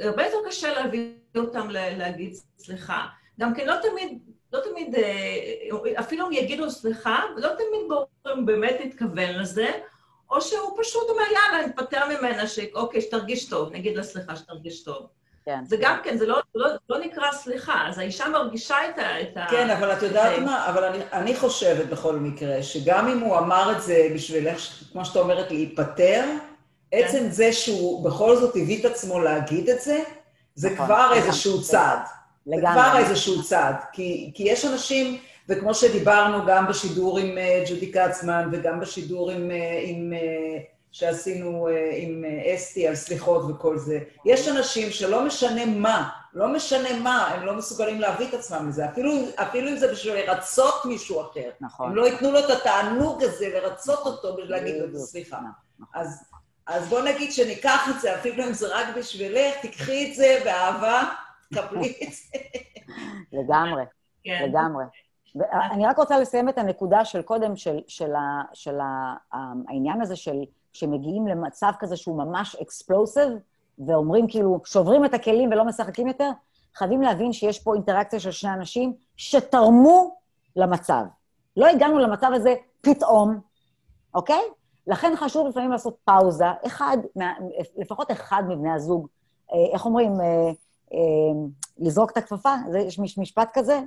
הרבה יותר קשה להביא אותם להגיד סליחה. גם כן לא תמיד, לא תמיד, אה, אפילו אם יגידו סליחה, לא תמיד ברור אם באמת התכוון לזה, או שהוא פשוט אומר, יאללה, נתפטר ממנה, שאוקיי, שתרגיש טוב, נגיד לה סליחה, שתרגיש טוב. כן. זה גם כן, זה לא, לא, לא נקרא סליחה, אז האישה מרגישה את ה... כן, אבל את יודעת מה? אבל אני, אני חושבת בכל מקרה, שגם אם הוא אמר את זה בשביל, כמו שאת אומרת, להיפטר, עצם כן. זה שהוא בכל זאת הביא את עצמו להגיד את זה, זה נכון, כבר איזשהו צעד. לגמרי. זה כבר איזשהו צעד. כי, כי יש אנשים, וכמו שדיברנו גם בשידור עם אה, ג'ודי קצמן וגם בשידור עם, אה, עם, אה, שעשינו עם אסתי על סליחות וכל זה, יש אנשים שלא משנה מה, לא משנה מה, הם לא מסוגלים להביא את עצמם לזה, אפילו, אפילו אם זה בשביל לרצות מישהו אחר. נכון. הם לא ייתנו לו את התענוג הזה לרצות אותו בשביל להגיד לו סליחה. נכון. אז אז בוא נגיד שניקח את זה, אפילו אם זה רק בשבילך, תיקחי את זה באהבה, קבלי את זה. לגמרי, כן. לגמרי. אני רק רוצה לסיים את הנקודה של קודם, של, של, ה, של ה, העניין הזה של שמגיעים למצב כזה שהוא ממש אקספלוסיב, ואומרים כאילו, שוברים את הכלים ולא משחקים יותר, חייבים להבין שיש פה אינטראקציה של שני אנשים שתרמו למצב. לא הגענו למצב הזה פתאום, אוקיי? לכן חשוב לפעמים לעשות פאוזה. אחד, לפחות אחד מבני הזוג, אה, איך אומרים, אה, אה, לזרוק את הכפפה? יש משפט כזה?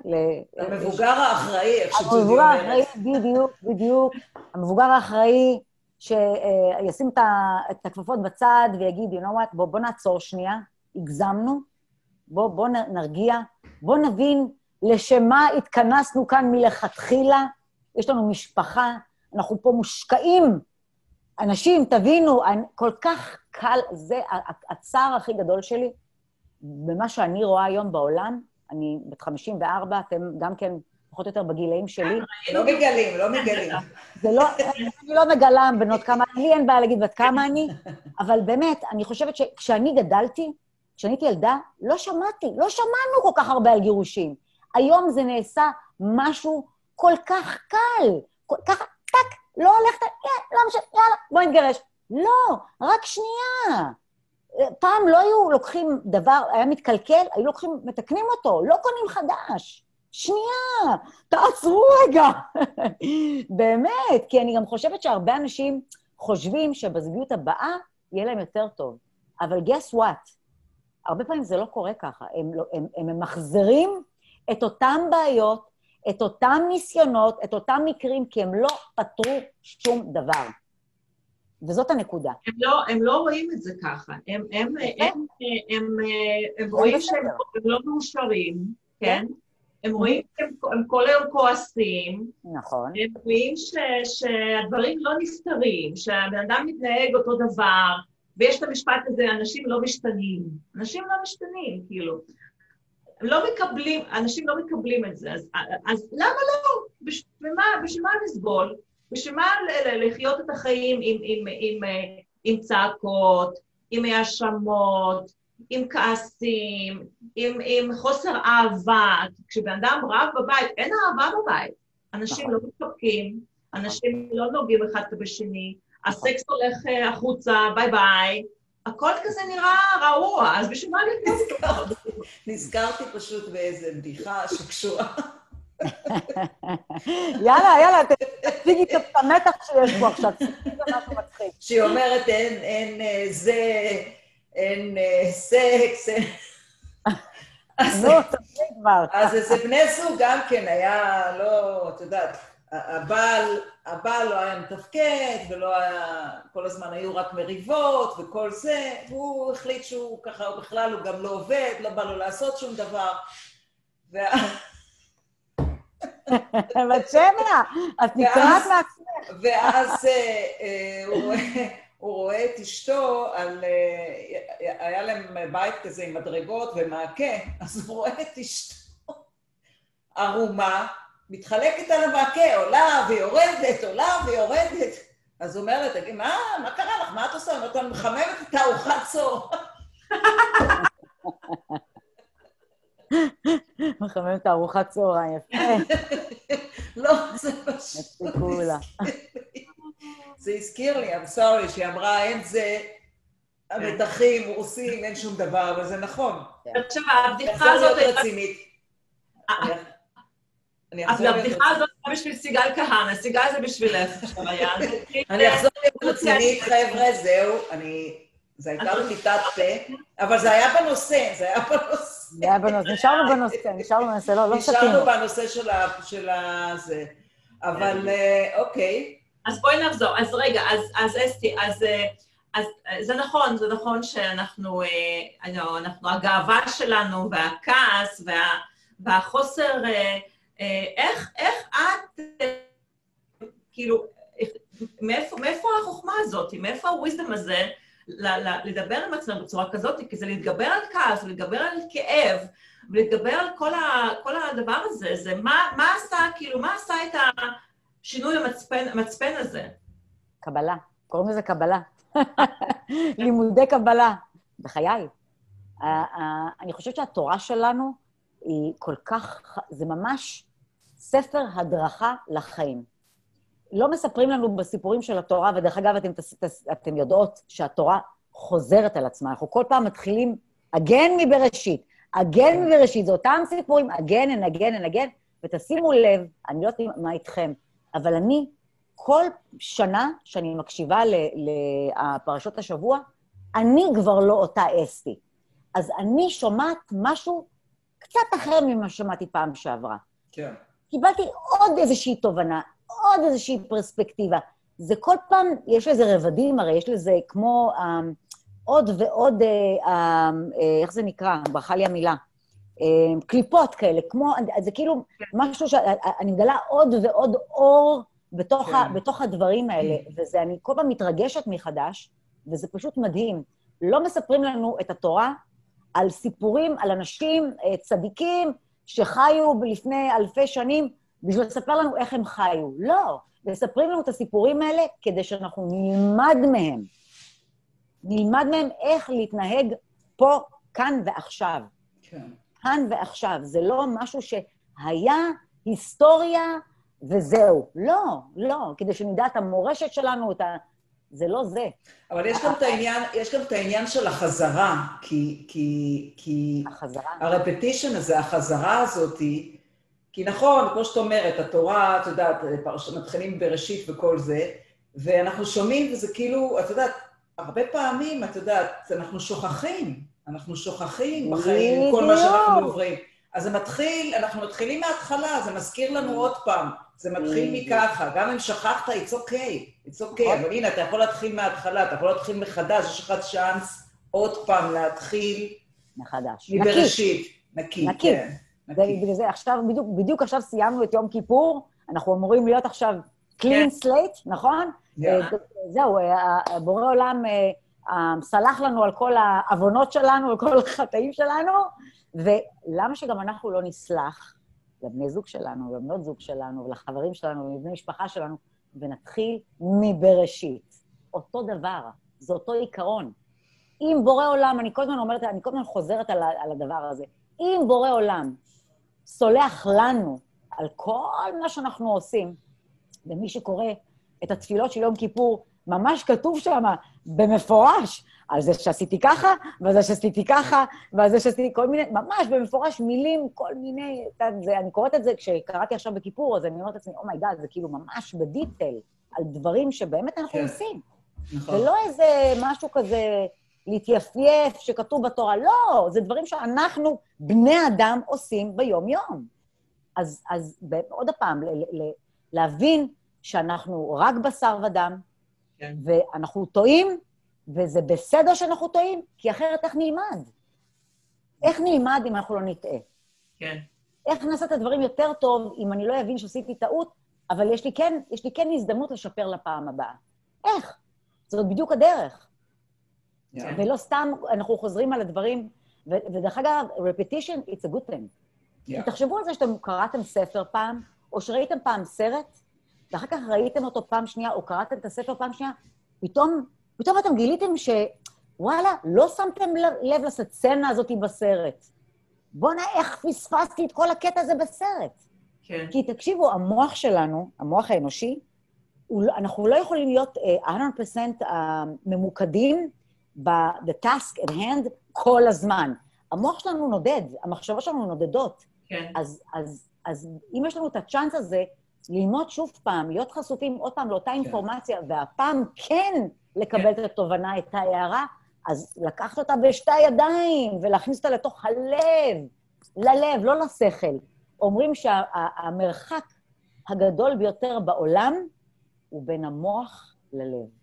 המבוגר האחראי, איך שג'ודי אומרת. המבוגר האחראי, בדיוק, בדיוק. המבוגר האחראי שישים את הכפפות בצד ויגיד, you know what, בוא, בוא נעצור שנייה, הגזמנו, בוא, בוא נרגיע, בוא נבין לשם מה התכנסנו כאן מלכתחילה, יש לנו משפחה, אנחנו פה מושקעים אנשים, תבינו, כל כך קל, זה הצער הכי גדול שלי במה שאני רואה היום בעולם. אני בת 54, אתם גם כן פחות או יותר בגילאים שלי. לא מגלים, לא מגלים. זה לא, אני לא מגלה בנות כמה, לי אין בעיה להגיד בת כמה אני, אבל באמת, אני חושבת שכשאני גדלתי, כשאני הייתי ילדה, לא שמעתי, לא שמענו כל כך הרבה על גירושים. היום זה נעשה משהו כל כך קל, כל כך, טק, לא הולכת, כן, לא משנה, יאללה, בוא נתגרש. לא, רק שנייה. פעם לא היו לוקחים דבר, היה מתקלקל, היו לוקחים, מתקנים אותו, לא קונים חדש. שנייה, תעצרו רגע. באמת, כי אני גם חושבת שהרבה אנשים חושבים שבזוגיות הבאה יהיה להם יותר טוב. אבל guess what? הרבה פעמים זה לא קורה ככה. הם, לא, הם, הם ממחזרים את אותן בעיות, את אותם ניסיונות, את אותם מקרים, כי הם לא פתרו שום דבר. וזאת הנקודה. הם לא, הם לא רואים את זה ככה. הם, הם, הם, הם, הם, הם רואים שהם לא מאושרים, כן? הם רואים שהם כל היום כועסים. נכון. הם רואים ש, שהדברים לא נסתרים, שהבן אדם מתנהג אותו דבר, ויש את המשפט הזה, אנשים לא משתנים. אנשים לא משתנים, כאילו. הם לא מקבלים, אנשים לא מקבלים את זה, אז, אז למה לא? בשביל מה, בשביל מה לסבול? בשביל מה לחיות את החיים עם, עם, עם, עם צעקות, עם האשמות, עם כעסים, עם, עם חוסר אהבה. כשבן אדם רב בבית, אין אהבה בבית. אנשים לא מתפקים, אנשים לא נוגעים אחד בשני, הסקס הולך אה, החוצה, ביי ביי. הכל כזה נראה רעוע, אז בשביל מה אני נזכרתי פשוט באיזה בדיחה שקשורה. יאללה, יאללה, תציגי את המתח שיש פה עכשיו, תציגי משהו מצחיק. שהיא אומרת, אין, אין אה, זה, אין אה, סקס, אין... נו, תציג כבר. אז איזה בני זוג גם כן היה, לא, את יודעת, הבעל, הבעל לא היה מתפקד, ולא היה, כל הזמן היו רק מריבות וכל זה, והוא החליט שהוא ככה, בכלל, הוא גם לא עובד, לא בא לו לעשות שום דבר. בת שבע, את נקראת מעצמך. ואז אה, אה, הוא רואה את אשתו על... אה, היה להם בית כזה עם מדרגות ומעקה, אז הוא רואה את אשתו ערומה, מתחלקת על המעקה, עולה ויורדת, עולה ויורדת. אז הוא אומר לה, תגיד, מה, מה קרה לך? מה את עושה? אומרת, אני מחממת את הארוחת צור. מחמם את הארוחת צהריים, יפה. לא, זה פשוט... זה הזכיר לי, I'm sorry, שהיא אמרה, אין זה, המתחים, רוסים, אין שום דבר, אבל זה נכון. עכשיו, הבדיחה הזאת... זה להיות רצינית. אז הבדיחה הזאת לא בשביל סיגל כהנא, סיגל זה בשבילך, אני אחזור להיות רצינית, חבר'ה, זהו, אני... זה הייתה פליטת פה, אבל זה היה בנושא, זה היה בנושא. זה היה בנושא, נשארנו בנושא, נשארנו בנושא, לא, לא שתינו. נשארנו בנושא של הזה, אבל אה, אוקיי. אז בואי נחזור. אז רגע, אז אסתי, אז... אז זה נכון, זה נכון שאנחנו, אה, אנחנו, הגאווה שלנו והכעס וה, והחוסר, אה, איך, איך את, כאילו, מאיפה, מאיפה החוכמה הזאת, מאיפה הוויזדום הזה לדבר עם עצמנו בצורה כזאת, כי זה להתגבר על כעס, ולהתגבר על כאב, ולהתגבר על כל, ה, כל הדבר הזה, זה מה, מה עשה, כאילו, מה עשה את השינוי המצפן, המצפן הזה? קבלה, קוראים לזה קבלה. לימודי קבלה, בחיי. אני חושבת שהתורה שלנו היא כל כך, זה ממש ספר הדרכה לחיים. לא מספרים לנו בסיפורים של התורה, ודרך אגב, אתם, אתם יודעות שהתורה חוזרת על עצמה. אנחנו כל פעם מתחילים אגן מבראשית, אגן מבראשית, זה אותם סיפורים, אגן, אנגן, אנגן, ותשימו לב, אני לא יודעת מה איתכם, אבל אני, כל שנה שאני מקשיבה לפרשות השבוע, אני כבר לא אותה אסתי. אז אני שומעת משהו קצת אחר ממה ששמעתי פעם שעברה. כן. קיבלתי עוד איזושהי תובנה, עוד איזושהי פרספקטיבה. זה כל פעם, יש לזה רבדים, הרי יש לזה כמו אה, עוד ועוד, אה, אה, איך זה נקרא? ברכה לי המילה. אה, קליפות כאלה, כמו, זה כאילו משהו שאני מגלה עוד ועוד אור בתוך, כן. ה, בתוך הדברים האלה, וזה, אני כל פעם מתרגשת מחדש, וזה פשוט מדהים. לא מספרים לנו את התורה על סיפורים, על אנשים צדיקים שחיו לפני אלפי שנים, בשביל לספר לנו איך הם חיו. לא, מספרים לנו את הסיפורים האלה כדי שאנחנו נלמד מהם. נלמד מהם איך להתנהג פה, כאן ועכשיו. כן. כאן ועכשיו. זה לא משהו שהיה היסטוריה וזהו. לא, לא, כדי שנדע את המורשת שלנו, את ה... זה לא זה. אבל יש גם את העניין, יש גם את העניין של החזרה, כי... כי, כי החזרה. הרפטישן הזה, החזרה הזאת, כי נכון, כמו שאת אומרת, התורה, את יודעת, פרש... מתחילים בראשית וכל זה, ואנחנו שומעים, וזה כאילו, את יודעת, הרבה פעמים, את יודעת, אנחנו שוכחים, אנחנו שוכחים בחיים כל מה שאנחנו עוברים. אז זה מתחיל, אנחנו מתחילים מההתחלה, זה מזכיר לנו עוד פעם. זה מתחיל מככה, גם אם שכחת, it's okay, it's okay, נכון. אבל הנה, אתה יכול להתחיל מההתחלה, אתה יכול להתחיל מחדש, יש לך צ'אנס עוד פעם להתחיל... מחדש. מבראשית. נקי. נקי. כן. בגלל זה עכשיו, בדיוק, בדיוק עכשיו סיימנו את יום כיפור, אנחנו אמורים להיות עכשיו clean כן. slate, נכון? Yeah. אה, זהו, אה, בורא עולם אה, סלח לנו על כל העוונות שלנו, על כל החטאים שלנו, ולמה שגם אנחנו לא נסלח לבני זוג שלנו, לבנות זוג שלנו, ולחברים שלנו, ולבני משפחה שלנו, ונתחיל מבראשית. אותו דבר, זה אותו עיקרון. אם בורא עולם, אני כל הזמן אומרת, אני כל הזמן חוזרת על, על הדבר הזה, אם בורא עולם סולח לנו על כל מה שאנחנו עושים, ומי שקורא את התפילות של יום כיפור, ממש כתוב שם במפורש, על זה שעשיתי ככה, ועל זה שעשיתי ככה, ועל זה שעשיתי כל מיני, ממש במפורש מילים, כל מיני, זה, אני קוראת את זה כשקראתי עכשיו בכיפור, אז אני אומרת לעצמי, oh my God, oh זה כאילו ממש ב detail, על דברים שבאמת אנחנו כן. עושים. נכון. ולא איזה משהו כזה להתייפייף שכתוב בתורה, לא, זה דברים שאנחנו, בני אדם, עושים ביום-יום. אז, אז עוד פעם, ל, ל, להבין שאנחנו רק בשר ודם, כן. ואנחנו טועים, וזה בסדר שאנחנו טועים, כי אחרת איך נלמד? איך נלמד אם אנחנו לא נטעה? כן. איך נעשה את הדברים יותר טוב אם אני לא אבין שעשיתי טעות, אבל יש לי כן, יש לי כן הזדמנות לשפר לפעם הבאה? איך? זאת בדיוק הדרך. Yeah. כן. ולא סתם אנחנו חוזרים על הדברים, ו- ודרך אגב, repetition, it's a good thing. Yeah. תחשבו על זה שאתם קראתם ספר פעם, או שראיתם פעם סרט, ואחר כך ראיתם אותו פעם שנייה, או קראתם את הספר פעם שנייה, פתאום פתאום אתם גיליתם שוואלה, לא שמתם לב לסצנה הזאת בסרט. בואנה, איך פספסתי את כל הקטע הזה בסרט. כן. כי תקשיבו, המוח שלנו, המוח האנושי, לא, אנחנו לא יכולים להיות uh, 100% uh, ממוקדים ב-the task at hand כל הזמן. המוח שלנו נודד, המחשבות שלנו נודדות. כן. אז, אז, אז אם יש לנו את הצ'אנס הזה, ללמוד שוב פעם, להיות חשופים עוד פעם לאותה כן. אינפורמציה, והפעם כן לקבל את התובנה, את ההערה, אז לקחת אותה בשתי הידיים ולהכניס אותה לתוך הלב, ללב, לא לשכל. אומרים שהמרחק שה, הגדול ביותר בעולם הוא בין המוח ללב.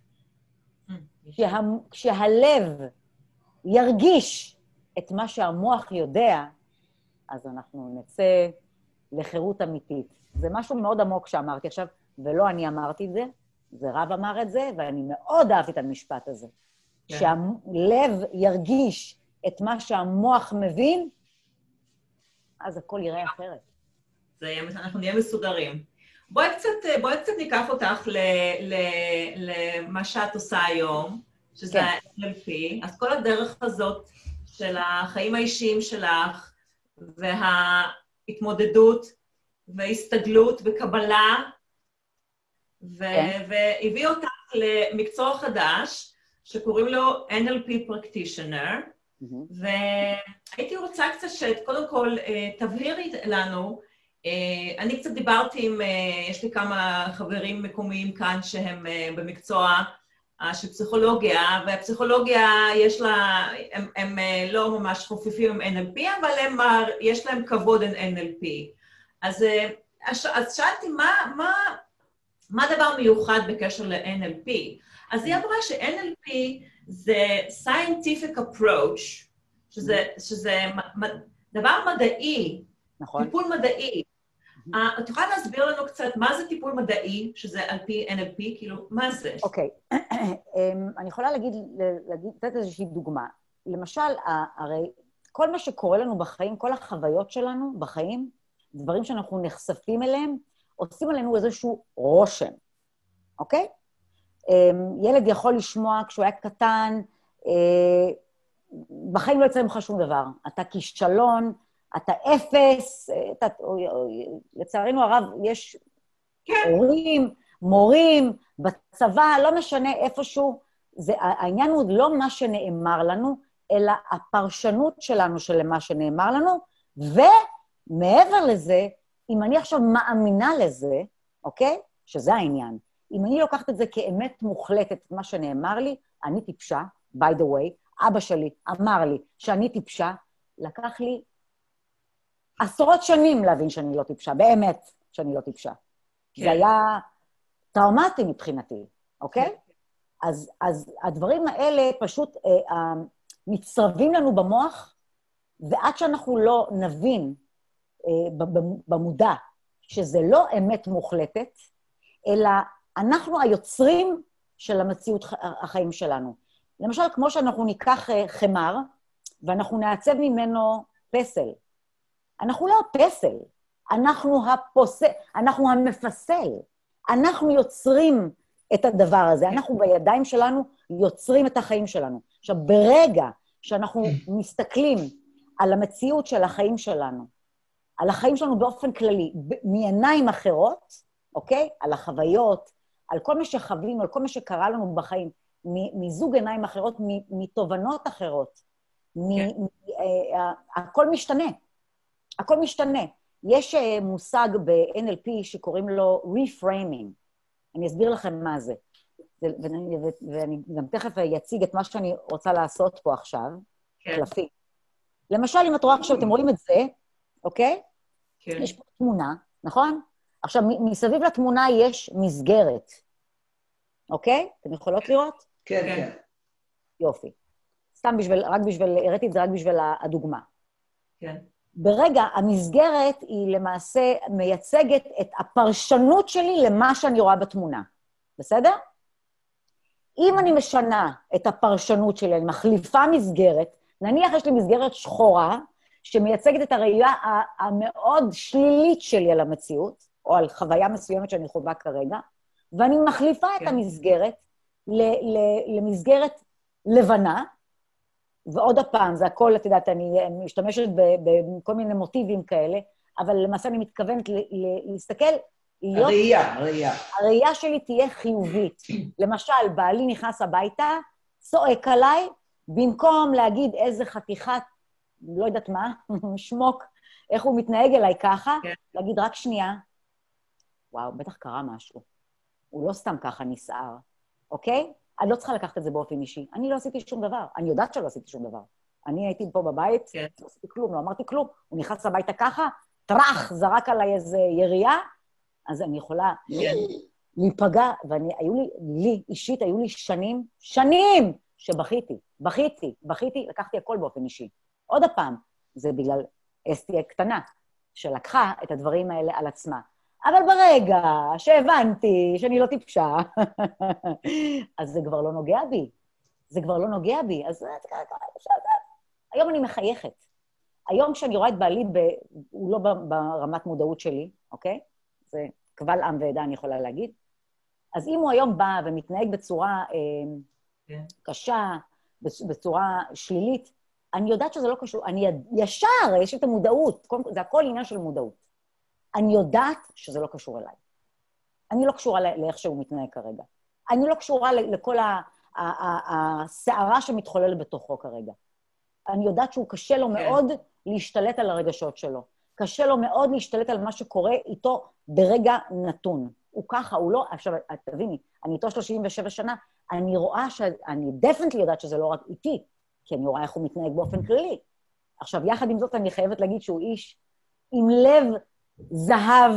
כשה, כשהלב ירגיש את מה שהמוח יודע, אז אנחנו נצא לחירות אמיתית. זה משהו מאוד עמוק שאמרתי עכשיו, ולא אני אמרתי את זה, זה רב אמר את זה, ואני מאוד אהבתי את המשפט הזה. כן. שהלב ירגיש את מה שהמוח מבין, אז הכל יראה אחרת. זה, אנחנו נהיה מסודרים. בואי קצת, בואי קצת ניקח אותך למה שאת עושה היום, שזה כן. ה-NLP. אז כל הדרך הזאת של החיים האישיים שלך, וההתמודדות, והסתגלות וקבלה, כן. והביא אותך למקצוע חדש, שקוראים לו NLP Practitioner, mm-hmm. והייתי רוצה קצת שקודם כל אה, תבהירי לנו, אה, אני קצת דיברתי עם, אה, יש לי כמה חברים מקומיים כאן שהם במקצוע של פסיכולוגיה, והפסיכולוגיה יש לה, הם, הם לא ממש חופפים עם NLP, אבל הם, יש להם כבוד עם NLP. אז, אז שאלתי, מה, מה, מה הדבר מיוחד בקשר ל-NLP? אז היא אמרה ש-NLP זה scientific approach, שזה, שזה דבר מדעי, נכון. טיפול מדעי. Uh, את יכולה להסביר לנו קצת מה זה טיפול מדעי, שזה על פי NLP? כאילו, מה זה? אוקיי. Okay. אמ, אני יכולה להגיד, להגיד, לתת איזושהי דוגמה. למשל, הרי כל מה שקורה לנו בחיים, כל החוויות שלנו בחיים, דברים שאנחנו נחשפים אליהם, עושים עלינו איזשהו רושם, אוקיי? אמ, ילד יכול לשמוע כשהוא היה קטן, אה, בחיים לא יצא ממך שום דבר. אתה כישלון, אתה אפס, אה, אתה, לצערנו הרב, יש כן. הורים, מורים, בצבא, לא משנה איפשהו, זה, העניין הוא לא מה שנאמר לנו, אלא הפרשנות שלנו של מה שנאמר לנו, ומעבר לזה, אם אני עכשיו מאמינה לזה, אוקיי? שזה העניין. אם אני לוקחת את זה כאמת מוחלטת, מה שנאמר לי, אני טיפשה, by the way, אבא שלי אמר לי שאני טיפשה, לקח לי עשרות שנים להבין שאני לא טיפשה, באמת שאני לא טיפשה. כן. זה היה טראומטי מבחינתי, אוקיי? כן. אז, אז הדברים האלה פשוט אה, אה, מצטרבים לנו במוח, ועד שאנחנו לא נבין אה, במודע שזה לא אמת מוחלטת, אלא אנחנו היוצרים של המציאות החיים שלנו. למשל, כמו שאנחנו ניקח אה, חמר, ואנחנו נעצב ממנו פסל. אנחנו לא הפסל, אנחנו הפוסל, אנחנו המפסל. אנחנו יוצרים את הדבר הזה, אנחנו בידיים שלנו יוצרים את החיים שלנו. עכשיו, ברגע שאנחנו מסתכלים על המציאות של החיים שלנו, על החיים שלנו באופן כללי, מעיניים אחרות, אוקיי? על החוויות, על כל מה שחווינו, על כל מה שקרה לנו בחיים, מזוג עיניים אחרות, מתובנות אחרות. כן. אה, הכל משתנה. הכל משתנה. יש אה, מושג ב-NLP שקוראים לו reframing. אני אסביר לכם מה זה. ואני, ואני גם תכף אציג את מה שאני רוצה לעשות פה עכשיו, כן. קלפי. למשל, אם את רואה עכשיו, אתם רואים את זה, אוקיי? כן. יש פה תמונה, נכון? עכשיו, מסביב לתמונה יש מסגרת, אוקיי? אתן יכולות לראות? כן, כן. כן. יופי. סתם בשביל, רק בשביל, הראיתי את זה רק בשביל הדוגמה. כן. ברגע, המסגרת היא למעשה מייצגת את הפרשנות שלי למה שאני רואה בתמונה, בסדר? אם אני משנה את הפרשנות שלי, אני מחליפה מסגרת, נניח יש לי מסגרת שחורה, שמייצגת את הראייה המאוד שלילית שלי על המציאות, או על חוויה מסוימת שאני חווה כרגע, ואני מחליפה כן. את המסגרת למסגרת לבנה, ועוד פעם, זה הכל, את יודעת, אני משתמשת בכל מיני מוטיבים כאלה, אבל למעשה אני מתכוונת להסתכל, להיות... הראייה, הראייה. הראייה שלי תהיה חיובית. למשל, בעלי נכנס הביתה, צועק עליי, במקום להגיד איזה חתיכת, לא יודעת מה, שמוק, איך הוא מתנהג אליי ככה, כן. להגיד, רק שנייה, וואו, בטח קרה משהו. הוא לא סתם ככה נסער, אוקיי? אני לא צריכה לקחת את זה באופן אישי. אני לא עשיתי שום דבר. אני יודעת שלא עשיתי שום דבר. אני הייתי פה בבית, כן. לא עשיתי כלום, לא אמרתי כלום. הוא נכנס הביתה ככה, טראח, זרק עליי איזה ירייה, אז אני יכולה כן. להיפגע, ואני, היו לי, לי אישית, היו לי שנים, שנים שבכיתי, בכיתי, בכיתי, לקחתי הכל באופן אישי. עוד פעם, זה בגלל אסתי הקטנה, שלקחה את הדברים האלה על עצמה. אבל ברגע שהבנתי שאני לא טיפשה, אז זה כבר לא נוגע בי. זה כבר לא נוגע בי. אז היום אני מחייכת. היום כשאני רואה את בעלי, ב... הוא לא ברמת מודעות שלי, אוקיי? זה קבל עם ועדה, אני יכולה להגיד. אז אם הוא היום בא ומתנהג בצורה אה, yeah. כן. קשה, בצורה שלילית, אני יודעת שזה לא קשור. אני ישר, יש את המודעות. זה הכל עניין של מודעות. אני יודעת שזה לא קשור אליי. אני לא קשורה לאיך שהוא מתנהג כרגע. אני לא קשורה לכל הסערה שמתחוללת בתוכו כרגע. אני יודעת שהוא קשה לו כן. מאוד להשתלט על הרגשות שלו. קשה לו מאוד להשתלט על מה שקורה איתו ברגע נתון. הוא ככה, הוא לא... עכשיו, תביני, אני איתו 37 שנה, אני רואה ש... אני דפנטלי יודעת שזה לא רק איתי, כי אני רואה איך הוא מתנהג באופן כללי. עכשיו, יחד עם זאת, אני חייבת להגיד שהוא איש עם לב זהב,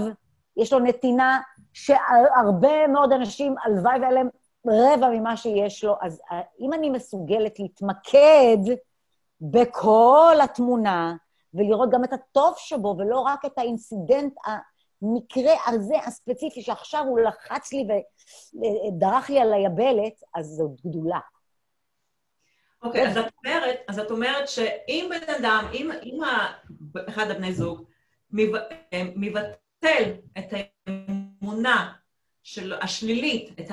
יש לו נתינה שהרבה מאוד אנשים, הלוואי והיה להם רבע ממה שיש לו. אז אה, אם אני מסוגלת להתמקד בכל התמונה, ולראות גם את הטוב שבו, ולא רק את האינסידנט, המקרה הזה הספציפי, שעכשיו הוא לחץ לי ודרך לי על היבלת, אז זו גדולה. אוקיי, okay, אז אז את אומרת שאם בן אדם, אם, אם אחד הבני זוג מבטל את האמונה של השלילית, את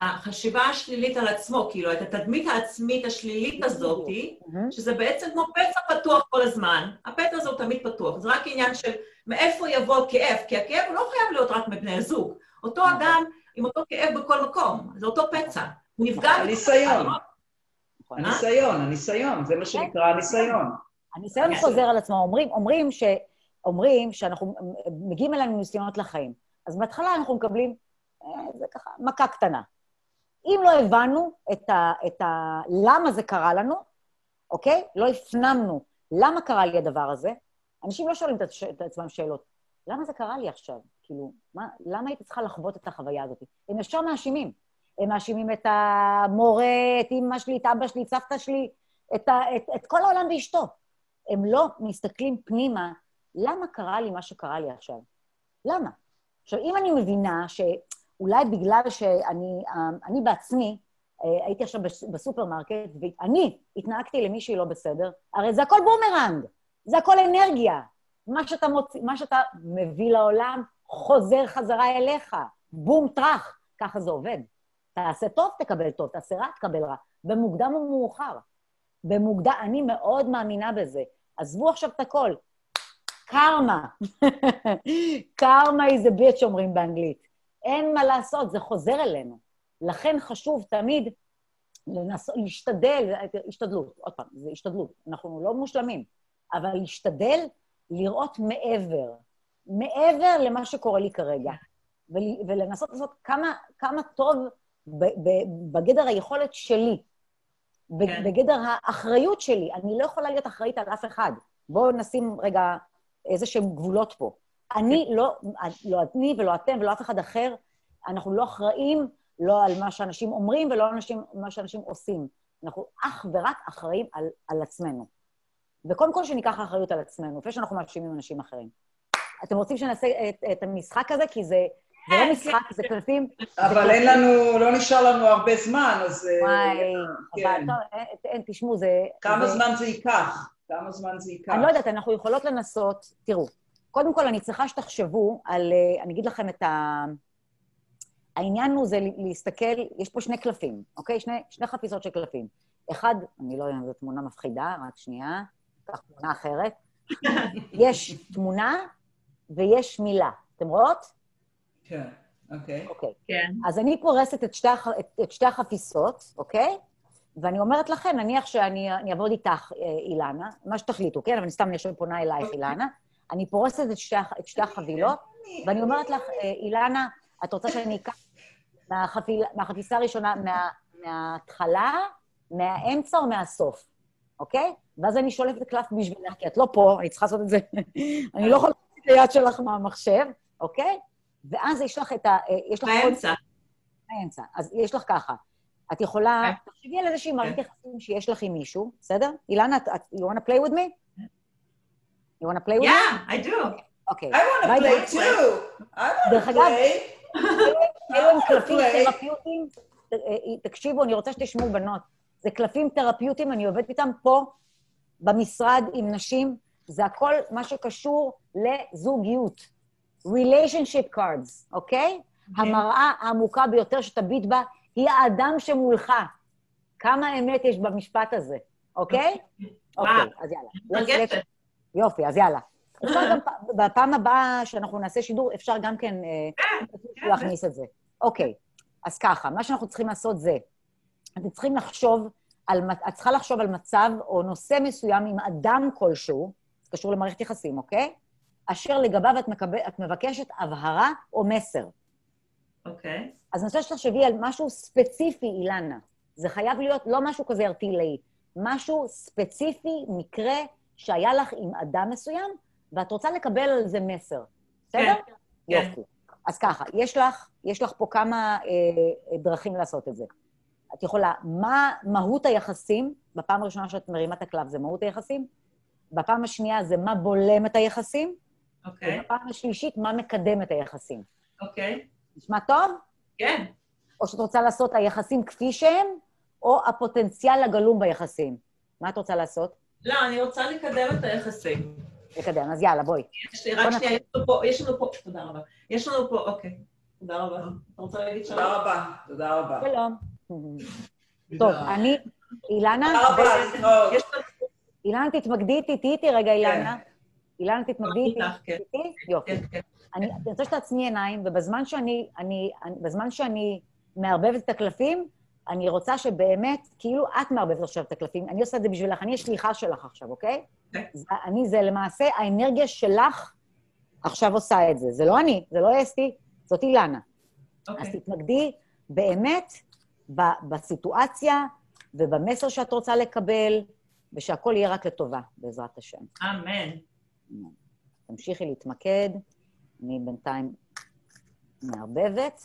החשיבה השלילית על עצמו, כאילו, את התדמית העצמית השלילית הזאת, שזה בעצם כמו פצע פתוח כל הזמן, הפצע הזה הוא תמיד פתוח, זה רק עניין של מאיפה יבוא הכאב, כי הכאב הוא לא חייב להיות רק מבני הזוג. אותו נכון. אדם עם אותו כאב בכל מקום, זה אותו פצע. הוא נפגע... הניסיון. הניסיון, הניסיון, זה מה שנקרא הניסיון. הניסיון חוזר על עצמו. אומרים ש... אומרים שאנחנו מגיעים אלינו ניסיונות לחיים. אז בהתחלה אנחנו מקבלים, אה, זה ככה, מכה קטנה. אם לא הבנו את ה, את ה... למה זה קרה לנו, אוקיי? לא הפנמנו למה קרה לי הדבר הזה, אנשים לא שואלים את עצמם שאלות. למה זה קרה לי עכשיו? כאילו, מה, למה הייתי צריכה לחוות את החוויה הזאת? הם ישר מאשימים. הם מאשימים את המורה, את אמא שלי, את אבא שלי, את סבתא שלי, את, ה, את, את כל העולם ואשתו. הם לא מסתכלים פנימה, למה קרה לי מה שקרה לי עכשיו? למה? עכשיו, אם אני מבינה שאולי בגלל שאני אני בעצמי, אה, הייתי עכשיו בסופרמרקט, ואני התנהגתי למישהי לא בסדר, הרי זה הכל בומרנג, זה הכל אנרגיה. מה שאתה, מוצ... מה שאתה מביא לעולם חוזר חזרה אליך, בום טראח, ככה זה עובד. תעשה טוב, תקבל טוב, תעשה רע, תקבל רע. במוקדם או במאוחר. במוקדם, אני מאוד מאמינה בזה. עזבו עכשיו את הכל. קרמה. קרמה is a bitch, אומרים באנגלית. אין מה לעשות, זה חוזר אלינו. לכן חשוב תמיד לנס... להשתדל, השתדלות, עוד פעם, זה השתדלות, אנחנו לא מושלמים, אבל להשתדל לראות מעבר, מעבר למה שקורה לי כרגע, ולנסות לעשות כמה, כמה טוב בגדר היכולת שלי, כן. בגדר האחריות שלי. אני לא יכולה להיות אחראית על אף אחד. בואו נשים רגע איזה שהם גבולות פה. אני כן. לא, לא אני ולא אתם ולא אף אחד אחר, אנחנו לא אחראים לא על מה שאנשים אומרים ולא על אנשים, מה שאנשים עושים. אנחנו אך ורק אחראים על, על עצמנו. וקודם כל שניקח אחריות על עצמנו, לפני שאנחנו מאשימים אנשים אחרים. אתם רוצים שנעשה את, את המשחק הזה? כי זה, זה לא משחק, זה קלפים... אבל אין לנו, לא נשאר לנו הרבה זמן, אז... אה, וואי, כן. אבל אין, תשמעו, זה... כמה זמן זה ייקח? כמה זמן זה ייקח? אני לא יודעת, אנחנו יכולות לנסות... תראו, קודם כל, אני צריכה שתחשבו על... אה, אני אגיד לכם את ה... העניין הוא זה להסתכל, יש פה שני קלפים, אוקיי? שני, שני חפיסות של קלפים. אחד, אני לא יודעת אם זו תמונה מפחידה, רק שנייה, קח תמונה אחרת. יש תמונה ויש מילה. אתם רואות? כן, אוקיי. אוקיי. כן. אז אני פורסת את שתי, הח... את, את שתי החפיסות, אוקיי? ואני אומרת לכם, נניח שאני אעבוד איתך, אה, אילנה, מה שתחליטו, כן? אבל אני סתם עכשיו פונה אלייך, אוקיי. אילנה. אני פורסת את שתי, את שתי החבילות, ואני אומרת לך, אה, אילנה, את רוצה שאני אקח מהחפיל, מהחפיסה הראשונה, מה, מההתחלה, מהאמצע או מהסוף, אוקיי? ואז אני שולפת קלף בשבילך, כי את לא פה, אני צריכה לעשות את זה. אני לא יכולה לעשות את היד שלך מהמחשב, אוקיי? ואז יש לך את ה... אה, יש לך באמצע. באמצע. אז יש לך ככה. את יכולה... כן. תחשבי על איזושהי מערכת כן. יחסים שיש לך עם מישהו, בסדר? אילנה, you want to play with me? You want to play with me? Yeah, I do. אוקיי. I want to play too. I want to play. דרך אגב, אלו הם קלפים תרפיוטיים. אה, תקשיבו, אני רוצה שתשמעו בנות. זה קלפים תרפיוטיים, אני עובדת איתם פה, במשרד, עם נשים. זה הכל מה שקשור לזוגיות. relationship cards, אוקיי? Okay. המראה העמוקה ביותר שתביט בה היא האדם שמולך. כמה אמת יש במשפט הזה, אוקיי? אוקיי, אז יאללה. יופי, אז יאללה. אפשר גם, בפעם הבאה שאנחנו נעשה שידור, אפשר גם כן אה, כן, להכניס את זה. אוקיי, אז ככה, מה שאנחנו צריכים לעשות זה, אתם צריכים לחשוב על, את צריכה לחשוב על מצב או נושא מסוים עם אדם כלשהו, זה קשור למערכת יחסים, אוקיי? אשר לגביו את, מקבל, את מבקשת הבהרה או מסר. אוקיי. Okay. אז אני רוצה שתחשבי על משהו ספציפי, אילנה. זה חייב להיות לא משהו כזה ארטילאי, משהו ספציפי, מקרה שהיה לך עם אדם מסוים, ואת רוצה לקבל על זה מסר. בסדר? כן. יופי. כן. אז ככה, יש לך, יש לך פה כמה אה, דרכים לעשות את זה. את יכולה, מה מהות היחסים? בפעם הראשונה שאת מרימה את הקלף זה מהות היחסים, בפעם השנייה זה מה בולם את היחסים, אוקיי. ובפעם השלישית, מה מקדם את היחסים. אוקיי. נשמע טוב? כן. או שאת רוצה לעשות היחסים כפי שהם, או הפוטנציאל הגלום ביחסים. מה את רוצה לעשות? לא, אני רוצה לקדם את היחסים. לקדם, אז יאללה, בואי. יש לי, רק שנייה, יש לנו פה, יש לנו פה, תודה רבה. יש לנו פה, אוקיי. תודה רבה. אתה רוצה להגיד שלום? תודה רבה, תודה רבה. שלום. טוב, אני, אילנה... תודה רבה, להתראות. אילנה, תתמקדי איתי, תהיי איתי רגע, אילנה. כן. אילנה, תתמקדי איתי. כן. יופי. כן, אני רוצה שתעצמי עיניים, ובזמן שאני, אני, בזמן שאני מערבבת את הקלפים, אני רוצה שבאמת, כאילו את מערבבת עכשיו את הקלפים, אני עושה את זה בשבילך, אני השליחה שלך עכשיו, אוקיי? זה, אני, זה למעשה האנרגיה שלך עכשיו עושה את זה. זה לא אני, זה לא אסתי, זאת אילנה. אז אוקיי. תתמקדי באמת בסיטואציה ובמסר שאת רוצה לקבל, ושהכול יהיה רק לטובה, בעזרת השם. אמן. תמשיכי להתמקד, אני בינתיים מערבבת.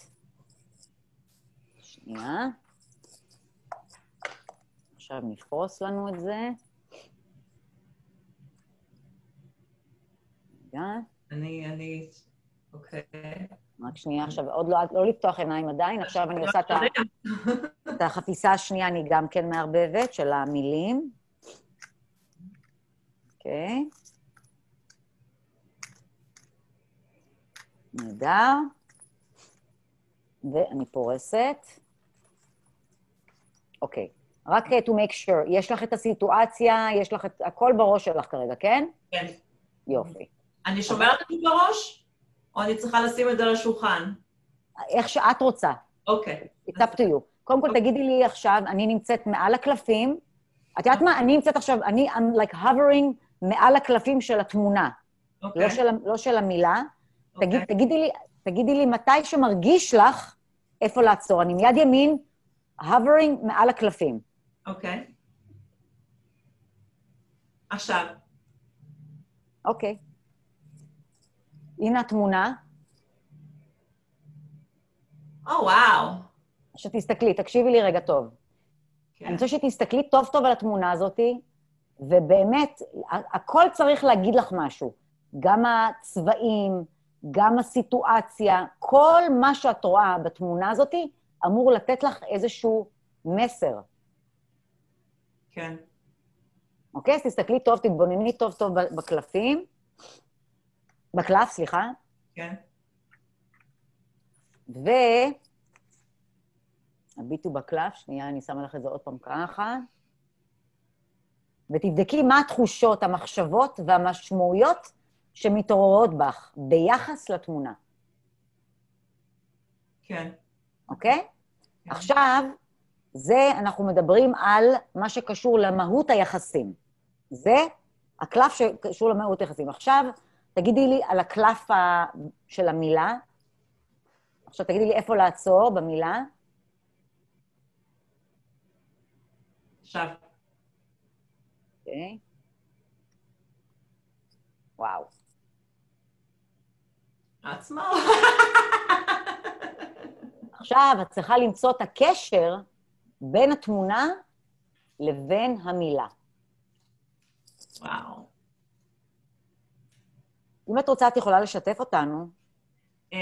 שנייה. עכשיו נפרוס לנו את זה. רגע, אני, אני, אוקיי. רק שנייה, עכשיו עוד לא, לא לפתוח עיניים עדיין, עכשיו אני עושה את ה... את החפיסה השנייה אני גם כן מערבבת, של המילים. אוקיי. נהדר. ואני פורסת. אוקיי. רק uh, to make sure, יש לך את הסיטואציה, יש לך את הכל בראש שלך כרגע, כן? כן. יופי. אני שומרת את זה בראש, או אני צריכה לשים את זה על השולחן? איך שאת רוצה. אוקיי. It's up to you. קודם כל, תגידי לי עכשיו, אני נמצאת מעל הקלפים. את יודעת מה? אני נמצאת עכשיו, אני, I'm like hovering מעל הקלפים של התמונה, אוקיי. לא, של, לא של המילה. אוקיי. תגיד, תגידי, לי, תגידי לי מתי שמרגיש לך איפה לעצור. אני מיד ימין, hovering מעל הקלפים. אוקיי. עכשיו, אוקיי. הנה התמונה. או וואו. עכשיו תסתכלי, תקשיבי לי רגע טוב. כן. אני רוצה שתסתכלי טוב טוב על התמונה הזאת, ובאמת, הכל צריך להגיד לך משהו. גם הצבעים, גם הסיטואציה, כל מה שאת רואה בתמונה הזאת אמור לתת לך איזשהו מסר, כן. אוקיי? אז תסתכלי טוב, תתבונני טוב טוב בקלפים. בקלף, סליחה. כן. ו... הביטו בקלף, שנייה, אני שמה לך את זה עוד פעם ככה. ותבדקי מה התחושות, המחשבות והמשמעויות שמתעוררות בך ביחס לתמונה, כן. אוקיי? כן. עכשיו, זה, אנחנו מדברים על מה שקשור למהות היחסים. זה הקלף שקשור למהות היחסים. עכשיו, תגידי לי על הקלף ה... של המילה. עכשיו, תגידי לי איפה לעצור במילה. עכשיו, אוקיי. וואו. עצמו. עכשיו, את צריכה למצוא את הקשר בין התמונה לבין המילה. וואו. אם את רוצה, את יכולה לשתף אותנו. Uh,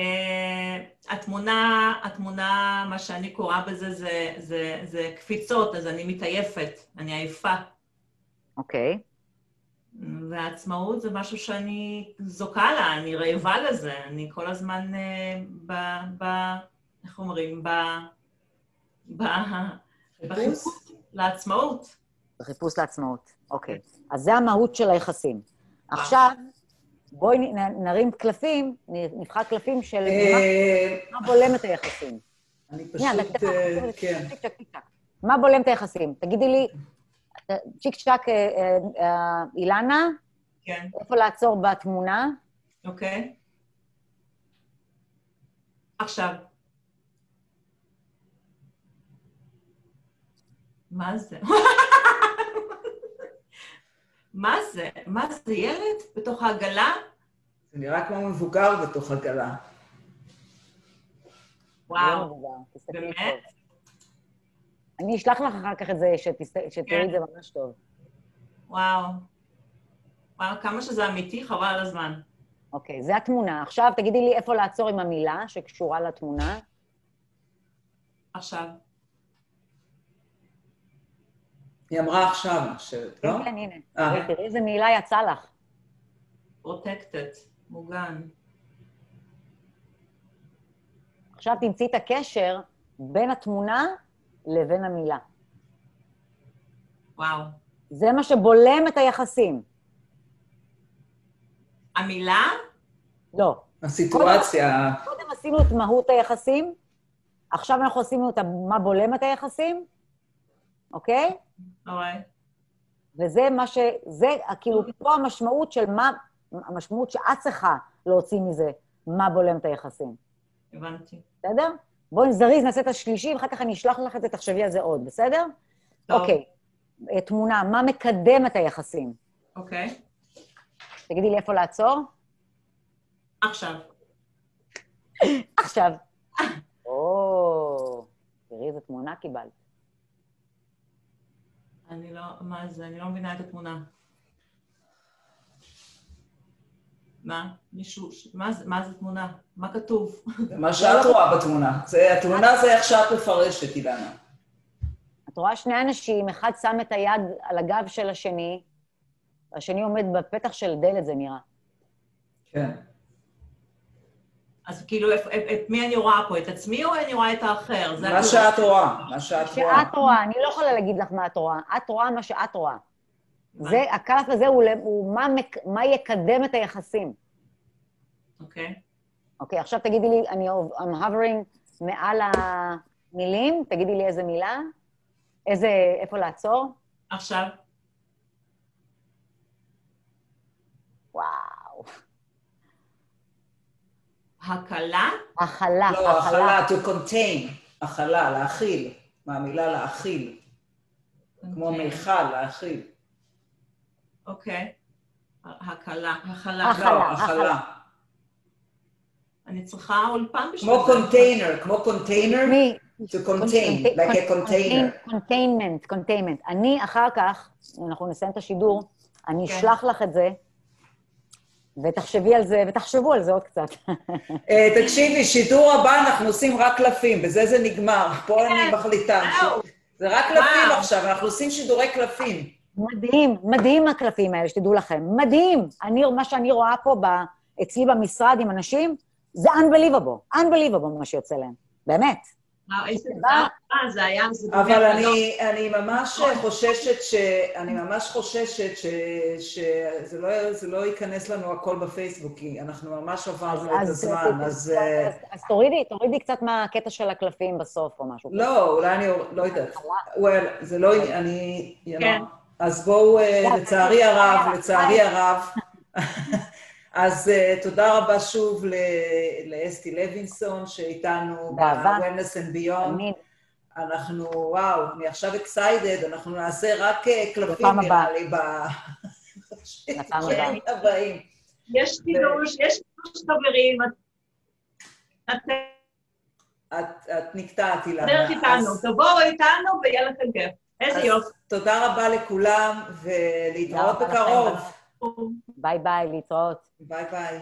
התמונה, התמונה, מה שאני קוראה בזה זה, זה, זה קפיצות, אז אני מתעייפת, אני עייפה. אוקיי. והעצמאות זה משהו שאני זוכה לה, אני רעבה לזה, אני כל הזמן uh, ב... ב איך אומרים? ב... ב... בחיפוש לעצמאות. בחיפוש לעצמאות. אוקיי. אז זה המהות של היחסים. עכשיו, בואי נרים קלפים, נבחר קלפים של מה- אה, מה בולם את היחסים. אני פשוט, אה, כן. מה בולם את היחסים? תגידי לי, אה, צ'יק צ'ק, אה, אה, אה, אילנה, כן, איפה לעצור בתמונה? אוקיי. עכשיו. מה זה? מה זה? מה זה, ילד בתוך העגלה? זה נראה כמו מבוגר בתוך עגלה. וואו, באמת? אני אשלח לך אחר כך את זה, שתראי כן. את זה ממש טוב. וואו. וואו, כמה שזה אמיתי, חבל על הזמן. אוקיי, זה התמונה. עכשיו תגידי לי איפה לעצור עם המילה שקשורה לתמונה. עכשיו. היא אמרה עכשיו, חושבת, לא? כן, כן, הנה. אה. תראי, תראי איזה מילה יצאה לך. פרוטקטד, מוגן. עכשיו תמצאי את הקשר בין התמונה לבין המילה. וואו. זה מה שבולם את היחסים. המילה? לא. הסיטואציה, קודם עשינו את מהות היחסים, עכשיו אנחנו עשינו את מה בולם את היחסים, אוקיי? אוקיי. וזה מה ש... זה, כאילו, פה המשמעות של מה... המשמעות שאת צריכה להוציא מזה, מה בולם את היחסים, הבנתי. בסדר? בואי זריז, נעשה את השלישי, ואחר כך אני אשלח לך את זה, תחשבי על זה עוד, בסדר? טוב. אוקיי. אה, תמונה, מה מקדם את היחסים? אוקיי. תגידי לי איפה לעצור. עכשיו. עכשיו. או, תראי איזה תמונה קיבלת. אני לא, מה זה? אני לא מבינה את התמונה. מה? מישהו, מה זה, מה זה תמונה? מה כתוב? מה שאת רואה בתמונה. זה, התמונה זה איך שאת מפרשת, אילנה. את רואה שני אנשים, אחד שם את היד על הגב של השני, השני עומד בפתח של דלת, זה נראה. כן. אז כאילו, את, את, את מי אני רואה פה? את עצמי או אני רואה את האחר? מה שאת רואה, מה שאת רואה. שאת רואה, אני לא יכולה להגיד לך מה את רואה, את רואה מה שאת רואה. זה, הכף הזה הוא, הוא מה, מק- מה יקדם את היחסים. אוקיי. אוקיי, עכשיו תגידי לי, אני I'm hovering מעל המילים, תגידי לי איזה מילה, איזה, איפה לעצור. עכשיו, וואו. הקלה? הכלה, לא, הכלה. הכלה, to contain, הכלה, להכיל, מהמילה להכיל, כמו אוקיי. מיכל, להכיל. אוקיי. הקלה, הכלה. הכלה. לא, הכלה. אני צריכה אולפן בשביל כמו. קונטיינר, כמו קונטיינר, מי? to contain, like a container. containment, containment. אני אחר כך, אנחנו נסיים את השידור, אני כן. אשלח לך את זה, ותחשבי על זה, ותחשבו על זה עוד קצת. אה, תקשיבי, שידור הבא אנחנו עושים רק קלפים, בזה זה נגמר. פה אני מחליטה. זהו. זה רק קלפים. עכשיו, אנחנו עושים שידורי קלפים. מדהים, מדהים הקלפים האלה, שתדעו לכם. מדהים. אני, מה שאני רואה פה ב, אצלי במשרד עם אנשים, זה unbelievable, unbelievable מה שיוצא להם. באמת. אה, אבל לא- אני, אני ממש חוששת ש... אני ממש חוששת ש... שזה לא, זה לא ייכנס לנו הכל בפייסבוק, כי אנחנו ממש עברנו את הזמן, אז... אה, אז, תורידי, תורידי קצת מהקטע של הקלפים בסוף או משהו. לא, אולי אני... לא יודעת. זה לא... אני... כן. אז בואו, אה, לצערי הרב, לצערי הרב, אז אה, תודה רבה שוב ל- לאסתי לוינסון, שאיתנו. ב-Wellness and Beyond. אנחנו, וואו, אני עכשיו אקסיידד, אנחנו נעשה רק אה, קלפים, נראה. לי, ב... בפעם בשבועות הבאים. יש חידוש, יש חידוש חברים, את- אתם את, את נקטעת, אילנה. דרך איתנו, תבואו איתנו ויהיה לכם כיף. איזה יופי. תודה רבה לכולם, ולהתראות בקרוב. ביי ביי, להתראות. ביי ביי.